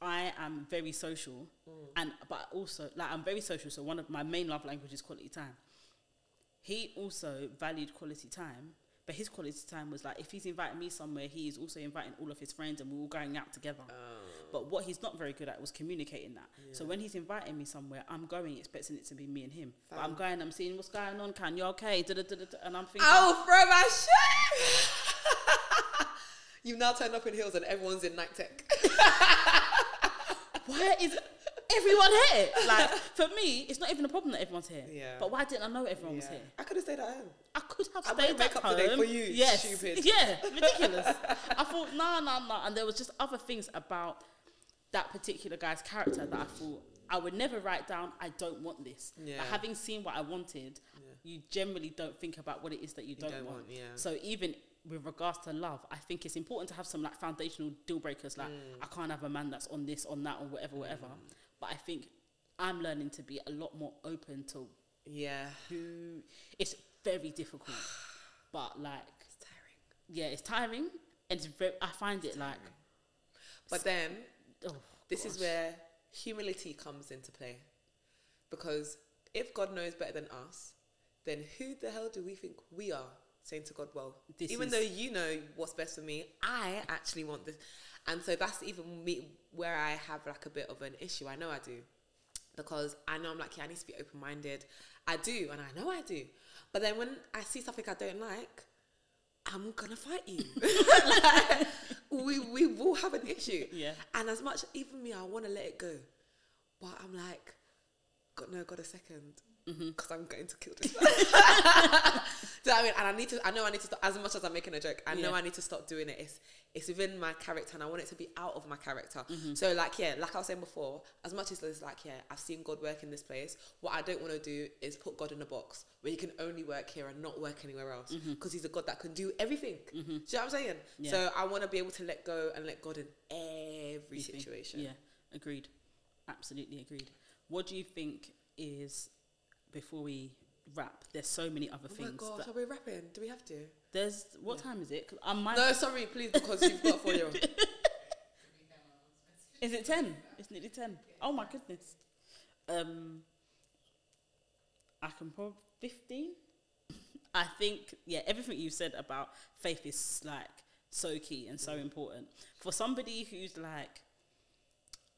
I am very social, and but also like I'm very social. So one of my main love languages is quality time. He also valued quality time, but his quality time was like if he's inviting me somewhere, he is also inviting all of his friends, and we're all going out together. Oh. But what he's not very good at was communicating that. So when he's inviting me somewhere, I'm going expecting it to be me and him. But I'm going, I'm seeing what's going on. Can you okay? Da-da-da-da-da. And I'm thinking, Oh, throw my shit! You've now turned up in heels and everyone's in Nike Tech. why is everyone here. Like for me, it's not even a problem that everyone's here. Yeah. But why didn't I know everyone was here? I could have stayed at home. I could have I stayed at home. today for you, Yes. stupid. Yeah, ridiculous. I thought, no, no, no. And there was just other things about that particular guy's character that I thought I would never write down. I don't want this. Yeah. But having seen what I wanted, Yeah. you generally don't think about what it is that you, don't, don't want. want, yeah. So even with regards to love, I think it's important to have some like foundational deal breakers. Like Mm. I can't have a man that's on this, on that, or whatever, whatever. But I think I'm learning to be a lot more open to Yeah. who. It's very difficult, but like It's tiring. yeah, it's tiring, and it's very, I find it like But then oh, this is where humility comes into play. Because if God knows better than us, then who the hell do we think we are saying to God, well, This even though you know what's best for me, I actually want this. And so that's even me where I have like a bit of an issue. I know I do. Because I know I'm like, yeah, I need to be open minded. I do, and I know I do. But then when I see something I don't like, I'm gonna fight you. Like, we we will have an issue. Yeah. And as much even me, I want to let it go, but I'm like, God no, God a second, because I'm going to kill this. Do you know what I mean? And I need to. I know I need to stop. As much as I'm making a joke, I know Yeah. I need to stop doing it. It's it's within my character, and I want it to be out of my character. Mm-hmm. So like yeah, like I was saying before, as much as it's like yeah, I've seen God work in this place. What I don't want to do is put God in a box where He can only work here and not work anywhere else, because He's a God that can do everything. Do you know what I'm saying? Mm-hmm. Yeah. So I want to be able to let go and let God in every situation. Yeah, agreed. Absolutely agreed. What do you think is before we wrap? There's so many other Oh my things. gosh, that- are we rapping? Do we have to? there's what time is it? I'm No, sorry, please, because you've got a four year old. Is it ten? It's nearly ten. Oh my goodness. Um, I can probably fifteen. I think yeah, everything you said about faith is like so key and so important for somebody who's like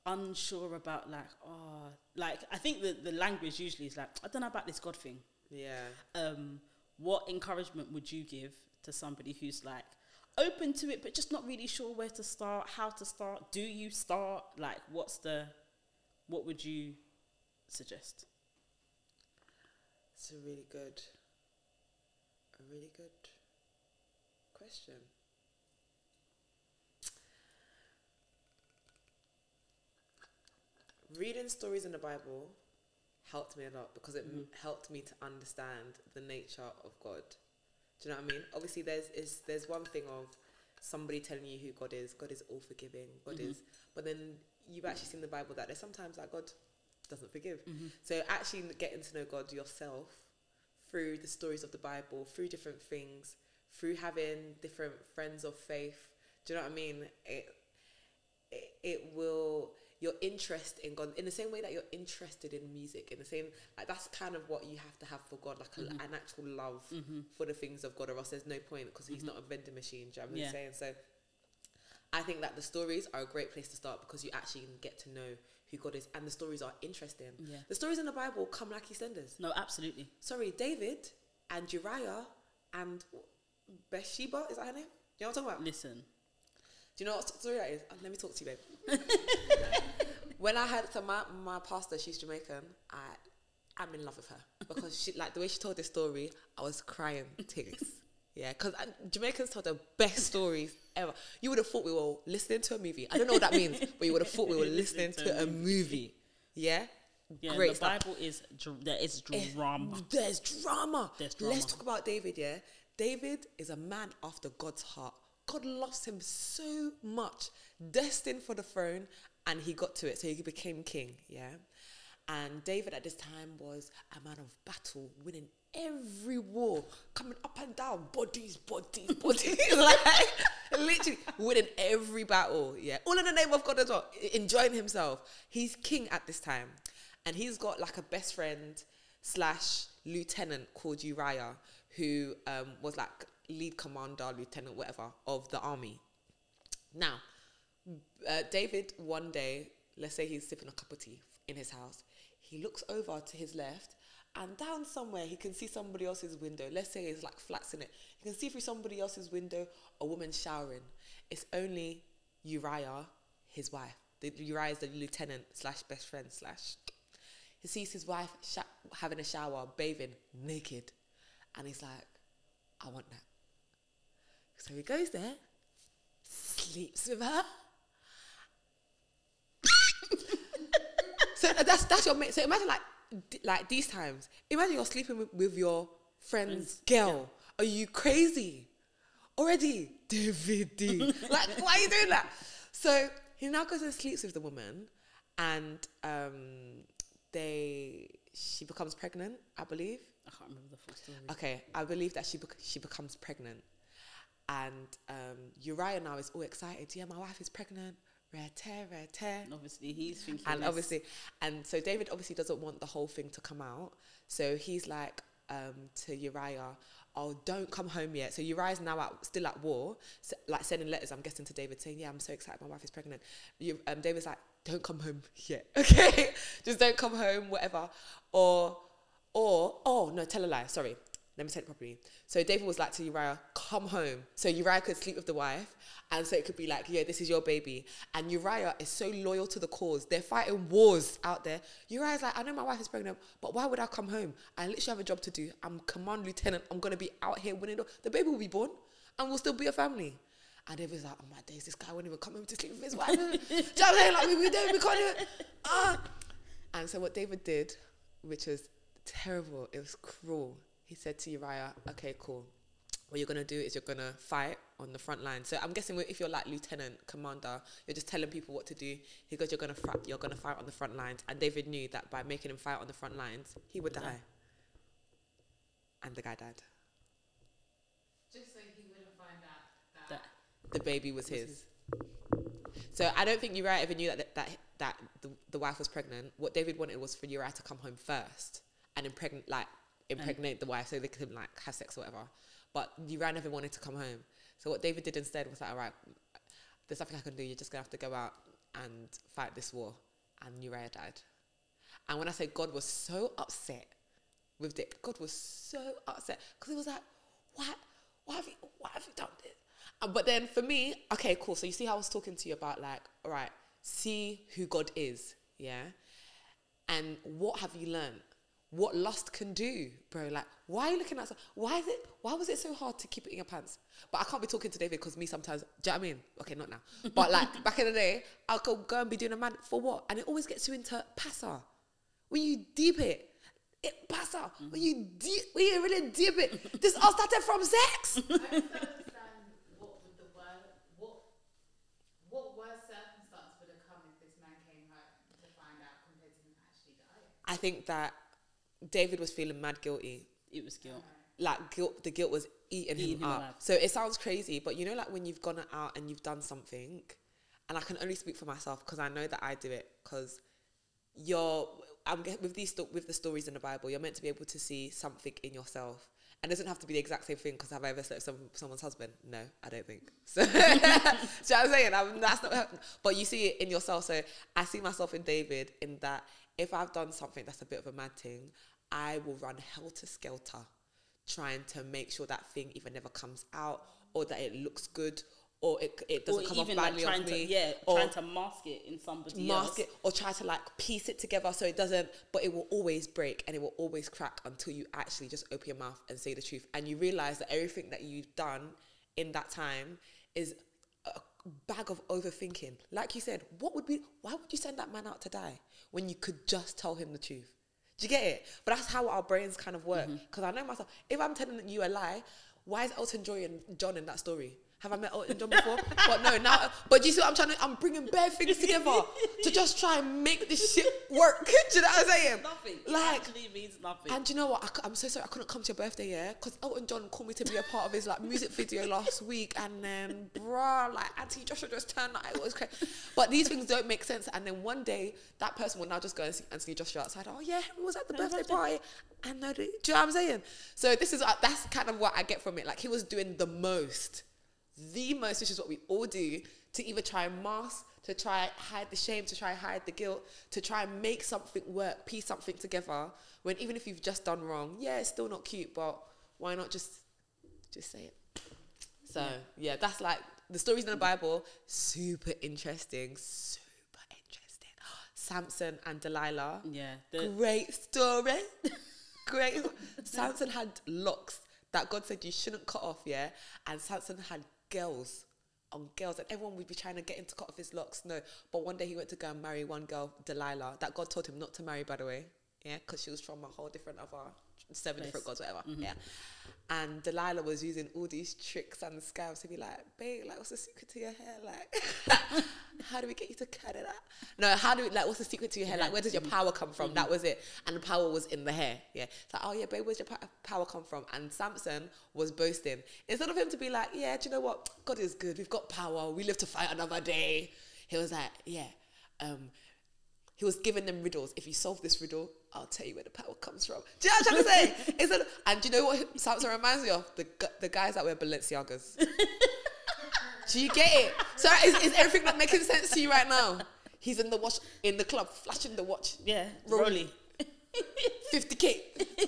unsure about like oh like I think the the language usually is like I don't know about this God thing. Yeah. Um, what encouragement would you give to somebody who's like open to it but just not really sure where to start, how to start? Do you start? Like, what's the, what would you suggest? It's a really good, a really good question. Reading stories in the Bible helped me a lot because it m- helped me to understand the nature of God. Do you know what I mean? Obviously, there's is there's one thing of somebody telling you who God is. God is all forgiving. God Mhm. is, but then you've actually seen the Bible that there's sometimes that God doesn't forgive. So actually getting to know God yourself through the stories of the Bible, through different things, through having different friends of faith. Do you know what I mean? It it, it will your interest in God in the same way that you're interested in music in the same like that's kind of what you have to have for God like a, mm-hmm. an actual love mm-hmm. for the things of God or else there's no point because he's mm-hmm. not a vending machine do you know what I'm Yeah. saying so I think that the stories are a great place to start because you actually get to know who God is and the stories are interesting Yeah. the stories in the Bible come like EastEnders No, absolutely. sorry, David and Uriah and Bathsheba, is that her name? You know what I'm talking about? Listen, Do you know what story that is? Let me talk to you, babe. when I heard, so my, my pastor, she's Jamaican, I, I'm in love with her because she, like the way she told this story, I was crying tears. Yeah, because Jamaicans tell the best stories ever. You would have thought we were listening to a movie. I don't know what that means, but you would have thought we were listening to a movie. Yeah? yeah, Great the stuff. Bible is dr- there is It's- drama. There's drama. There's drama. Let's talk about David, yeah? David is a man after God's heart. God loves him so much, destined for the throne, and he got to it. So he became king, yeah? And David at this time was a man of battle, winning every war, coming up and down, bodies, bodies, bodies. like, literally winning every battle, yeah? All in the name of God as well, enjoying himself. He's king at this time. And he's got like a best friend slash lieutenant called Uriah, who um, was like lead commander, lieutenant, whatever, of the army. Now, uh, David one day, let's say he's sipping a cup of tea in his house, he looks over to his left, and down somewhere he can see somebody else's window. Let's say it's like flats in it. He can see through somebody else's window a woman showering. It's only Uriah, his wife, the Uriah is the lieutenant slash best friend slash. He sees his wife sh- having a shower, bathing naked, and he's like, "I want that." So he goes there, sleeps with her. so that's that's your mate. So imagine like d- like these times. Imagine you're sleeping with, with your friend's girl. Are you crazy? Already, David D. like, why are you doing that? So he now goes and sleeps with the woman, and um, they she becomes pregnant, I believe. I can't remember the full story. Okay, I believe that she bec- she becomes pregnant, and um, Uriah now is all excited. Yeah, my wife is pregnant. Rare tear, rare tear. And obviously, he's thinking. And this- obviously, and so David obviously doesn't want the whole thing to come out. So he's like um, to Uriah, "Oh, don't come home yet." So Uriah's now out, still at war, s like sending letters. I'm guessing to David saying, "Yeah, I'm so excited. My wife is pregnant." You, um, David's like, "Don't come home yet, okay? Just don't come home, whatever." Or, or, oh no, tell a lie. Sorry, let me it properly. So David was like to Uriah, "Come home," so Uriah could sleep with the wife, and so it could be like, "Yeah, this is your baby." And Uriah is so loyal to the cause. They're fighting wars out there. Uriah's like, "I know my wife is pregnant, but why would I come home? I literally have a job to do. I'm command lieutenant. I'm gonna be out here winning. The, baby will be born, and we'll still be a family." And David's like, "Oh my days, this guy won't even come home to sleep with his wife." Do you know what I'm saying? Like we, we don't, we can't. Ah. And so what David did, which was terrible, it was cruel. He said to Uriah, "Okay, cool. What you're gonna do is you're gonna fight on the front line. So I'm guessing if you're like lieutenant commander, you're just telling people what to do. He goes, you're gonna fight. You're gonna fight on the front lines. And David knew that by making him fight on the front lines, he would die. And the guy died. Just so he wouldn't find out that, That- The baby was Was his. So I don't think Uriah ever knew that that that the, the wife was pregnant. What David wanted was for Uriah to come home first and impregnate like impregnate the wife so they could like have sex or whatever. But Uriah never wanted to come home. So what David did instead was like, all right, there's nothing I can do. You're just gonna have to go out and fight this war. And Uriah died. And when I say God was so upset with Dick, God was so upset because he was like, why, why have you, why have you done this? But then for me, okay, cool. So you see how I was talking to you about like, all right, see who God is, yeah, and what have you learned? What lust can do, bro? Like, why are you looking at? some- Why is it? Why was it so hard to keep it in your pants? But I can't be talking to David because me sometimes. Do you know what I mean? Okay, not now. But like back in the day, I'll go go and be doing a man for what? And it always gets you into passa. When you deep it, it passa. When you deep, when you really deep it, this all started from sex. I don't understand what would the word what what worse circumstance would have come if this man came home to find out compared to him actually dying. I think that David was feeling mad guilty. It was guilt. Like guilt, the guilt was eating Eating him up. alive. So it sounds crazy, but you know, like when you've gone out and you've done something, and I can only speak for myself because I know that I do it. Because you're, I'm with these sto- with the stories in the Bible, you're meant to be able to see something in yourself. And it doesn't have to be the exact same thing. Because have I ever slept with some, someone's husband? No, I don't think. So, so I'm saying I'm, that's not. But you see it in yourself. So I see myself in David in that if I've done something that's a bit of a mad thing, I will run helter skelter, trying to make sure that thing even never comes out or that it looks good or it it doesn't or come off even like badly trying off to yeah, or trying to mask it in somebody mask else. it or try to like piece it together so it doesn't but it will always break and it will always crack until you actually just open your mouth and say the truth. And you realize that everything that you've done in that time is a bag of overthinking. Like you said what would be why would you send that man out to die when you could just tell him the truth do you get it? But that's how our brains kind of work. Mm-hmm. Because i know myself if i'm telling you a lie why is elton john in that story have I met Elton John before? but no, now. But you see what I'm trying to? I'm bringing bare things together to just try and make this shit work. Do you know what I'm saying? Nothing. Like, it actually means nothing. and do you know what? I, am so sorry I couldn't come to your birthday, yeah? Because Elton John called me to be a part of his like music video last week, and then, bruh, like Anthony Joshua just turned like it was crazy. But these things don't make sense. And then one day, that person will now just go and see Anthony Joshua outside. Oh yeah, he was at the No, birthday birthday. party. And no, do you know what I'm saying? So this is uh, that's kind of what I get from it. Like he was doing the most, the most, which is what we all do to either try and mask, to try hide the shame, to try hide the guilt, to try and make something work, piece something together. When even if you've just done wrong, yeah, it's still not cute, but why not just just say it? So yeah, that's like the stories in the Bible, super interesting, super interesting. Samson and Delilah. Yeah. Great story. Great. Samson had locks that God said you shouldn't cut off, yeah? And Samson had girls on girls, and everyone would be trying to get him to cut off his locks. No. But one day he went to go and marry one girl, Delilah, that God told him not to marry, by the way. Yeah, because she was from a whole different other seven different Place. gods, whatever. Mm-hmm. Yeah. And Delilah was using all these tricks and scams to be like, babe, like, what's the secret to your hair? Like, how do we get you to cut it out? No, how do we, like, what's the secret to your hair? Like, where does your power come from? That was it. And the power was in the hair. Yeah. It's like, oh, yeah, babe, where's your power come from? And Samson was boasting. Instead of him to be like, yeah, do you know what? God is good. We've got power. We live to fight another day. He was like, yeah. Um, he was giving them riddles. If you solve this riddle, I'll tell you where the power comes from. Do you know what I'm trying to say? Instead of- and do you know what Samson reminds me of? The the guys that wear Balenciagas. do you get it? So is, is everything not making sense to you right now? He's in the watch in the club, flashing the watch, yeah. Rolly. Rolly. 50k. Do you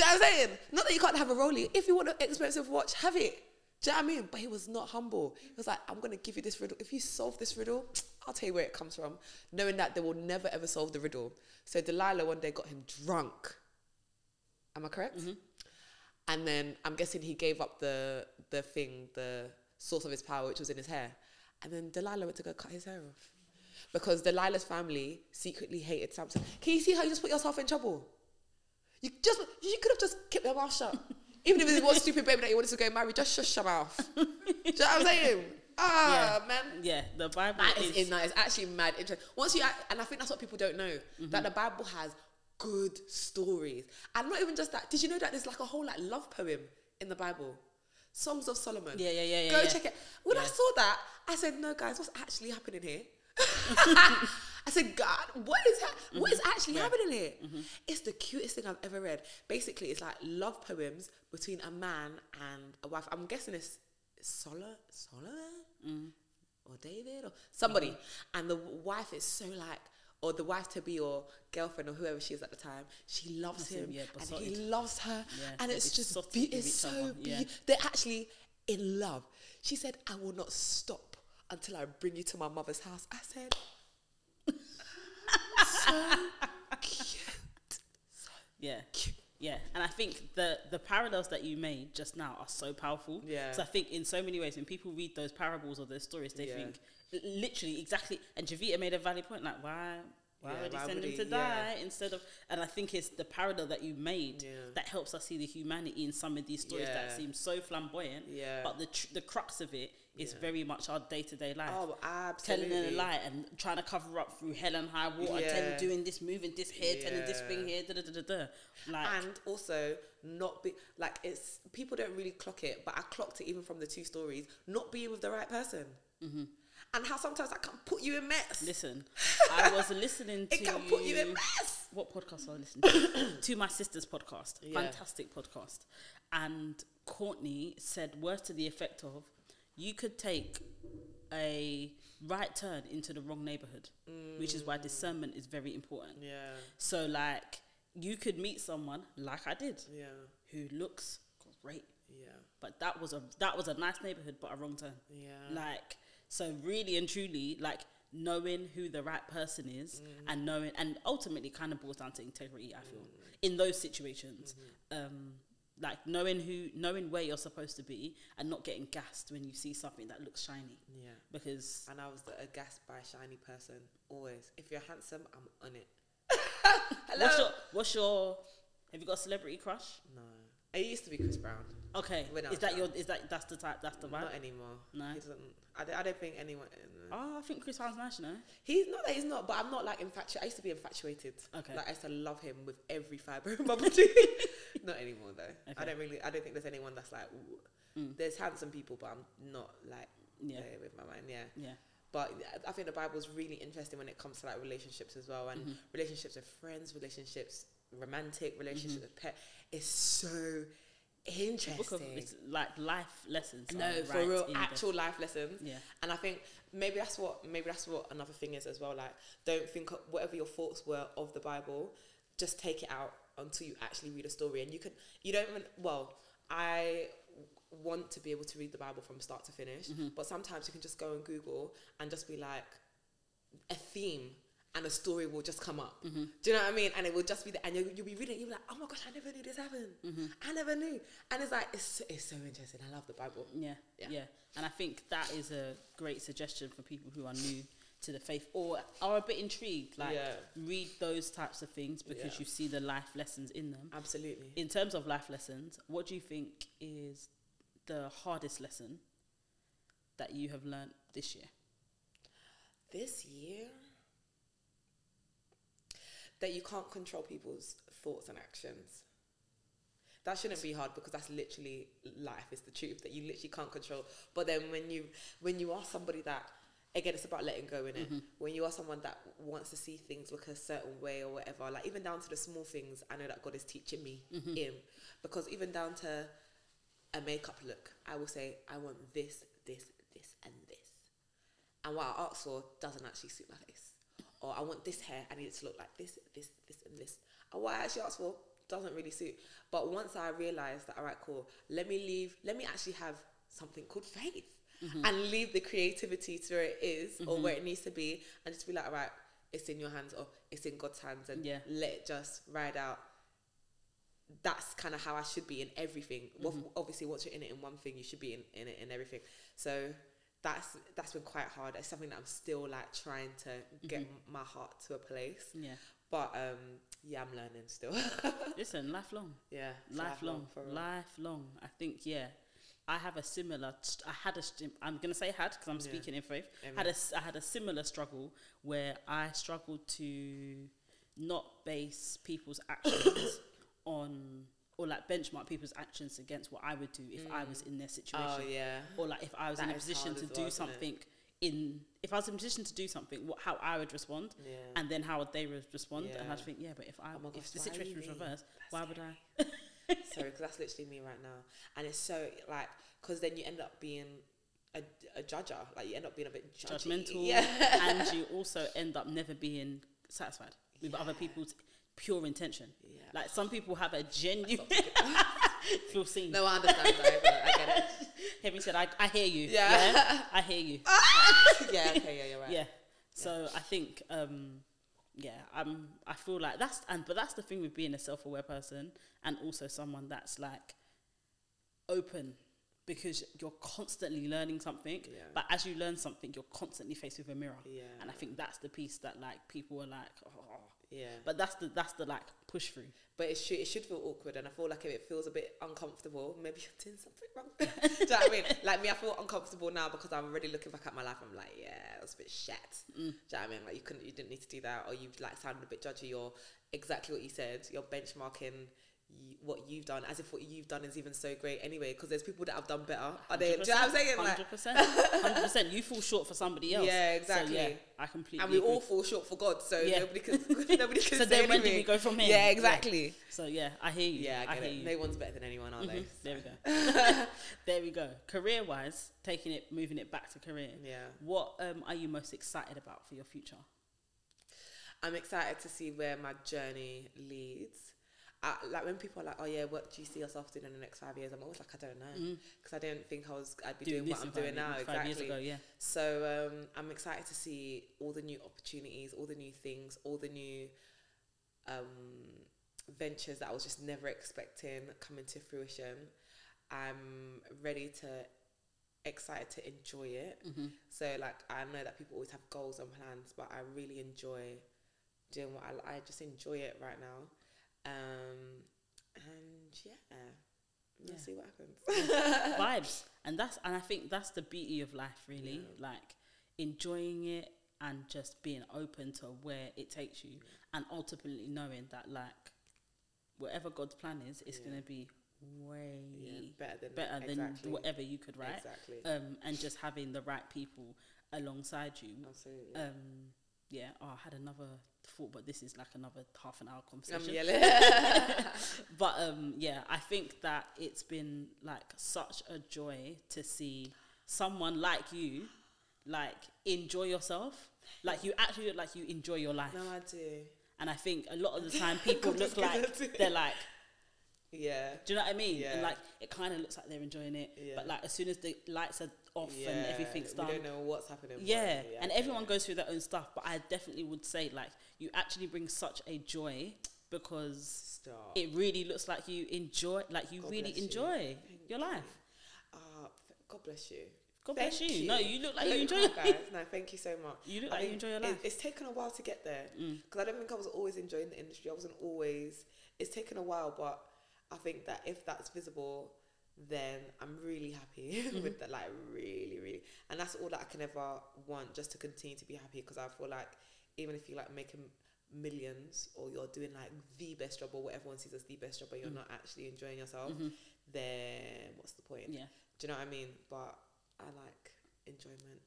know what I'm saying? Not that you can't have a Rolly. If you want an expensive watch, have it. Do you know what I mean? But he was not humble. He was like, I'm going to give you this riddle. If you solve this riddle, I'll tell you where it comes from. Knowing that they will never ever solve the riddle. So Delilah one day got him drunk. Am I correct? Mm-hmm. And then I'm guessing he gave up the the thing, the source of his power, which was in his hair. And then Delilah went to go cut his hair off. Because Delilah's family secretly hated Samson. Can you see how you just put yourself in trouble? You just you could have just kept your mouth shut. Even if it was stupid baby that you wanted to go marry, just shut your mouth. Do you know what I'm saying? Ah, yeah. man. Yeah. The Bible That is, is. in that. It's actually mad interesting. Once you, act- and I think that's what people don't know that mm-hmm. the Bible has good stories, and not even just that. Did you know that there's like a whole like love poem in the Bible, Songs of Solomon? Yeah, yeah, yeah, yeah, Go yeah. check it. When I saw that, I said, "No, guys, what's actually happening here?" I said, "God, what is ha- what is mm-hmm. actually happening here?" Mm-hmm. It's the cutest thing I've ever read. Basically, it's like love poems between a man and a wife. I'm guessing it's Solo Solomon or David or somebody, and the wife is so like. Or the wife to be or girlfriend or whoever she is at the time, she loves him, him yeah, and he loves her, Yeah, and it's just be- it's so other, yeah. beautiful. They're actually in love. She said, I will not stop until I bring you to my mother's house. I said, so cute. Yeah. Cute. Yeah, and I think the the parallels that you made just now are so powerful. Yeah. So I think in so many ways, when people read those parables or those stories, they Yeah. think literally exactly. And Javita made a valid point, like why why Yeah, would he why send would him he- to yeah. die instead of? And I think it's the parallel that you made Yeah. that helps us see the humanity in some of these stories Yeah. that seem so flamboyant. Yeah. But the tr- the crux of it is Yeah. very much our day to day life. Oh, absolutely. Telling a lie and trying to cover up through hell and high water, Yeah. telling, doing this, moving this here, telling this thing here, da da da da da. Like, and also not be like it's people don't really clock it, but I clocked it even from the two stories. Not being with the right person, mm-hmm. and how sometimes I can put you in mess. Listen, I was listening to it can put you in mess. what podcast I listened to? to my sister's podcast, Yeah. fantastic podcast, and Courtney said words to the effect of, "You could take a right turn into the wrong neighborhood, which is why discernment is very important. Yeah, So, like, you could meet someone like I did, yeah, who looks great, yeah, but that was a that was a nice neighborhood, but a wrong turn. yeah. Like, so really and truly, like knowing who the right person is Mm. and knowing, and ultimately kind of boils down to integrity, I feel, in those situations. Mm-hmm. Um, like knowing who, knowing where you're supposed to be and not getting gassed when you see something that looks shiny. yeah. Because, And I was the aghast by shiny person always. If you're handsome, I'm on it. Hello. what's your, what's your, have you got a celebrity crush? no, it used to be Chris Brown. Okay, When I is was that your, is that, that's the type, that's the vibe? Not anymore. No? he doesn't. I, don't- I don't think anyone. Oh, I think Chris Brown's nice, you know? He's not that he's not, but I'm not like infatuated. I used to be infatuated. Okay. Like I used to love him with every fibre of my body. not anymore though. I Okay. don't really. I don't think there's anyone that's like. Ooh. Mm. There's handsome people, but I'm not like Yeah. there with my mind. Yeah. Yeah. But I think the Bible's really interesting when it comes to like relationships as well, and Mm-hmm. relationships with friends, relationships, romantic relationships Mm-hmm. with pet. It's so interesting. Book of, it's like life lessons. No, for right real, in the- actual life lessons. Yeah. And I think maybe that's what maybe that's what another thing is as well. Like, don't think whatever your thoughts were of the Bible, just take it out until you actually read a story. And you can you don't even well, I want to be able to read the Bible from start to finish, Mm-hmm. but sometimes you can just go on Google and just be like a theme and a story will just come up. Mm-hmm. Do you know what I mean? And it will just be there, and you'll, you'll be reading. You'll be like, "Oh my gosh, I never knew this happened. Mm-hmm. I never knew." And it's like it's it's so interesting. I love the Bible. Yeah, Yeah. yeah, And I think that is a great suggestion for people who are new to the faith or are a bit intrigued. Like, Yeah. read those types of things because Yeah. you see the life lessons in them. Absolutely. In terms of life lessons, what do you think is the hardest lesson that you have learned this year? this year that you can't control people's thoughts and actions. That shouldn't be hard because that's literally life. It's the truth that you literally can't control. But then when you when you are somebody that again it's about letting go in it. Mm-hmm. When you are someone that wants to see things look a certain way or whatever, like even down to the small things, I know that God is teaching me mm-hmm. in. Because even down to a makeup look, I will say, I want this, this, this, and this and what I asked for doesn't actually suit my face. Or I want this hair, I need it to look like this, this, this, and this. And what I actually asked for doesn't really suit. But once I realized that, all right, cool, let me leave, let me actually have something called faith mm-hmm. and leave the creativity to where it is or mm-hmm. where it needs to be and just be like, all right, it's in your hands or it's in God's hands and Yeah. let it just ride out. That's kind of how I should be in everything. Well, mm-hmm. obviously, once you're in it in one thing, you should be in, in it in everything. So that's that's been quite hard. It's something that I'm still like trying to get my heart to a place. Yeah. But um, yeah, I'm learning still. Listen, lifelong. yeah, lifelong, for real. lifelong. I think yeah. I have a similar. st- I had a. st- I'm gonna say had because I'm Yeah. speaking in faith. Amen. Had a. I had a similar struggle where I struggled to not base people's actions on or like benchmark people's actions against what I would do if I was mm. in their oh, situation. Oh yeah, Or like if I was That in a position to as do well, something in if I was in a position to do something, what how I would respond, yeah. and then how would they re- respond, and I'd think, yeah, but if I Oh my if the situation was reversed, That's why would. I? Sorry, because that's literally me right now, and it's so like because then you end up being a, a judger, like you end up being a bit judgy. judgmental, Yeah, and you also end up never being satisfied with other people's pure intention. yeah. Like some people have a genuine feel seen. No, I understand. though, I get it. Having said, I, I hear you. Yeah. Yeah. I hear you. yeah, okay, yeah, you're right. Yeah. So I think, um, yeah, I'm. I feel like that's and but that's the thing with being a self-aware person and also someone that's like open because you're constantly learning something. Yeah. But as you learn something, you're constantly faced with a mirror. Yeah. And I think that's the piece that like people are like, oh. Yeah. but that's the that's the like push through. But it should it should feel awkward, and I feel like if it feels a bit uncomfortable, maybe you're doing something wrong. Do you know what I mean? Like me, I feel uncomfortable now because I'm already looking back at my life. I'm like, yeah, it was a bit shit. Mm. Do you know what I mean? Like you couldn't, you didn't need to do that, or you like sounded a bit judgy, or exactly what you said. You're benchmarking y- what you've done as if what you've done is even so great anyway. Because there's people that have done better. Are they? Do you know what I'm saying? Like, Hundred percent, hundred percent. You fall short for somebody else. Yeah, So, yeah, exactly. I completely. and we agree. all fall short for God, so Yeah. nobody can nobody can So then, when do we go from here? Yeah, exactly. So yeah, I hear you. Yeah, I get hear it. you. No one's better than anyone, are Mhm. they? There we go. there we go. Career wise, taking it, moving it back to career. Yeah. What um, are you most excited about for your future? I'm excited to see where my journey leads. I, like when people are like, "Oh yeah, what do you see yourself doing in the next five years?" I'm always like, "I don't know," because I don't think I was I'd be doing, this what I'm doing now. Exactly. ago, yeah. So um, I'm excited to see all the new opportunities, all the new things, all the new um, ventures that I was just never expecting coming to fruition. I'm ready to excited to enjoy it. Mm-hmm. So like I know that people always have goals and plans, but I really enjoy doing what I I just enjoy it right now. Um, and yeah, we'll Yeah. see what happens. Vibes, and that's and I think that's the beauty of life, really. Like enjoying it and just being open to where it takes you, and ultimately knowing that like whatever God's plan is, it's Yeah. gonna be way yeah, better than better than exactly. whatever you could write. Exactly. Um, and just having the right people alongside you. Absolutely. Um, yeah. Oh, I had another thought, but this is like another half an hour I'm conversation. yelling. but um, yeah, I think that it's been like such a joy to see someone like you, like enjoy yourself. Like you actually look like you enjoy your life. no, I do. And I think a lot of the time people look like they're like, Yeah. do you know what I mean? Yeah. And like it kind of looks like they're enjoying it, Yeah. but like as soon as the lights are off and everything's we done. don't know what's happening. Yeah, yeah, and everyone goes through their own stuff, but I definitely would say like you actually bring such a joy because Stop. it really looks like you enjoy, like you God really bless you. enjoy your life. Th- God bless you. God Thank bless you. No, you look like you enjoy. guys. No, thank you so much. You look I like you enjoy your it- life. it's taken a while to get there Mm. because I don't think I was always enjoying the industry. I wasn't always. It's taken a while, but I think that if that's visible, then I'm really happy Mm-hmm. with that. Like really, really, and that's all that I can ever want, just to continue to be happy. Because I feel like even if you like making millions or you're doing like the best job or what everyone sees as the best job, but you're Mm. not actually enjoying yourself, Mhm. then what's the point? Yeah. Do you know what I mean? But I like enjoyment,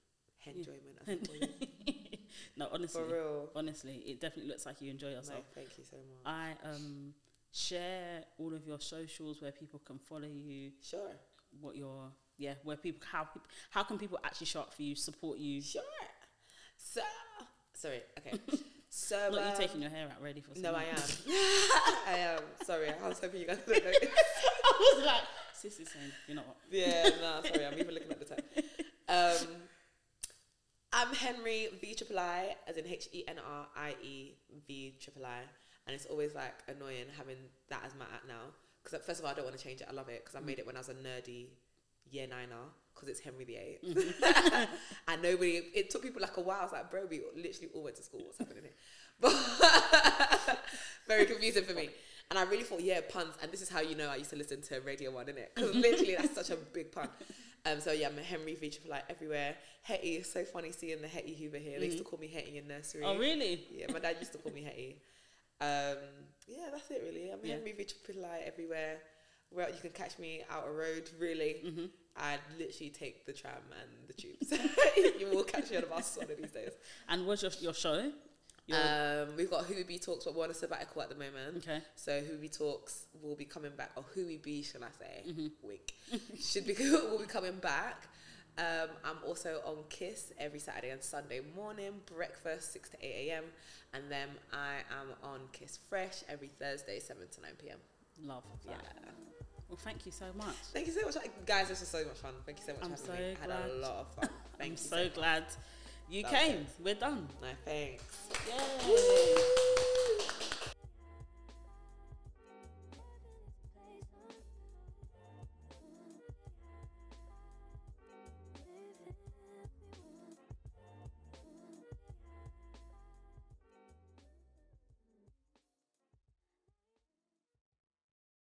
enjoyment. Yeah. as they call it. no, honestly, For real. honestly, it definitely looks like you enjoy No, yourself. thank you so much. I um share all of your socials where people can follow you, Sure, what your yeah, where people how how can people actually show up for you, support you? sure. So, sorry. Okay. So, Not you um, taking your hair out ready for No, I am. I am. Sorry, I was hoping you guys would notice. I was like, sis is saying, you know what? Yeah, no, sorry, I'm even looking at the time. Um, I'm Henrie V Triple I, as in H E N R I E V Triple I, and it's always like annoying having that as my at now. Because first of all, I don't want to change it. I love it because I made it when I was a nerdy year niner. Because it's Henry the 8th and nobody. It took people like a while. I was like, bro, we literally all went to school. What's happening here? But very confusing for me. And I really thought, yeah, puns. And this is how you know I used to listen to Radio One, innit? Because literally that's such a big pun. Um, so yeah, I'm a Henrie V Triple I everywhere. Hetty, it's so funny seeing the Hetty Hoover here. They used to call me Hetty in nursery. Oh really? Yeah, my dad used to call me Hetty. Um, yeah, that's it really. I'm Yeah. Henrie Triple I everywhere. Well, you can catch me out a road, really. Mm-hmm. I'd literally take the tram and the tubes. you will catch me on a bus one of these days. And what's your your show? Your, Um, we've got Who We Be Talks, but we're on a sabbatical at the moment. okay. So Who We Be Talks will be coming back, or Who We Be, shall I say? Mm-hmm. Wink. Should be will be coming back. Um, I'm also on Kiss every Saturday and Sunday morning, breakfast six to eight a.m. And then I am on Kiss Fresh every Thursday, seven to nine p.m. Love Yeah. Well, thank you so much. Thank you so much, guys. This was so much fun. Thank you so much I'm for having me. so I had a lot of fun. Thank I'm you so much. glad you That came. We're done. No, thanks. Yay!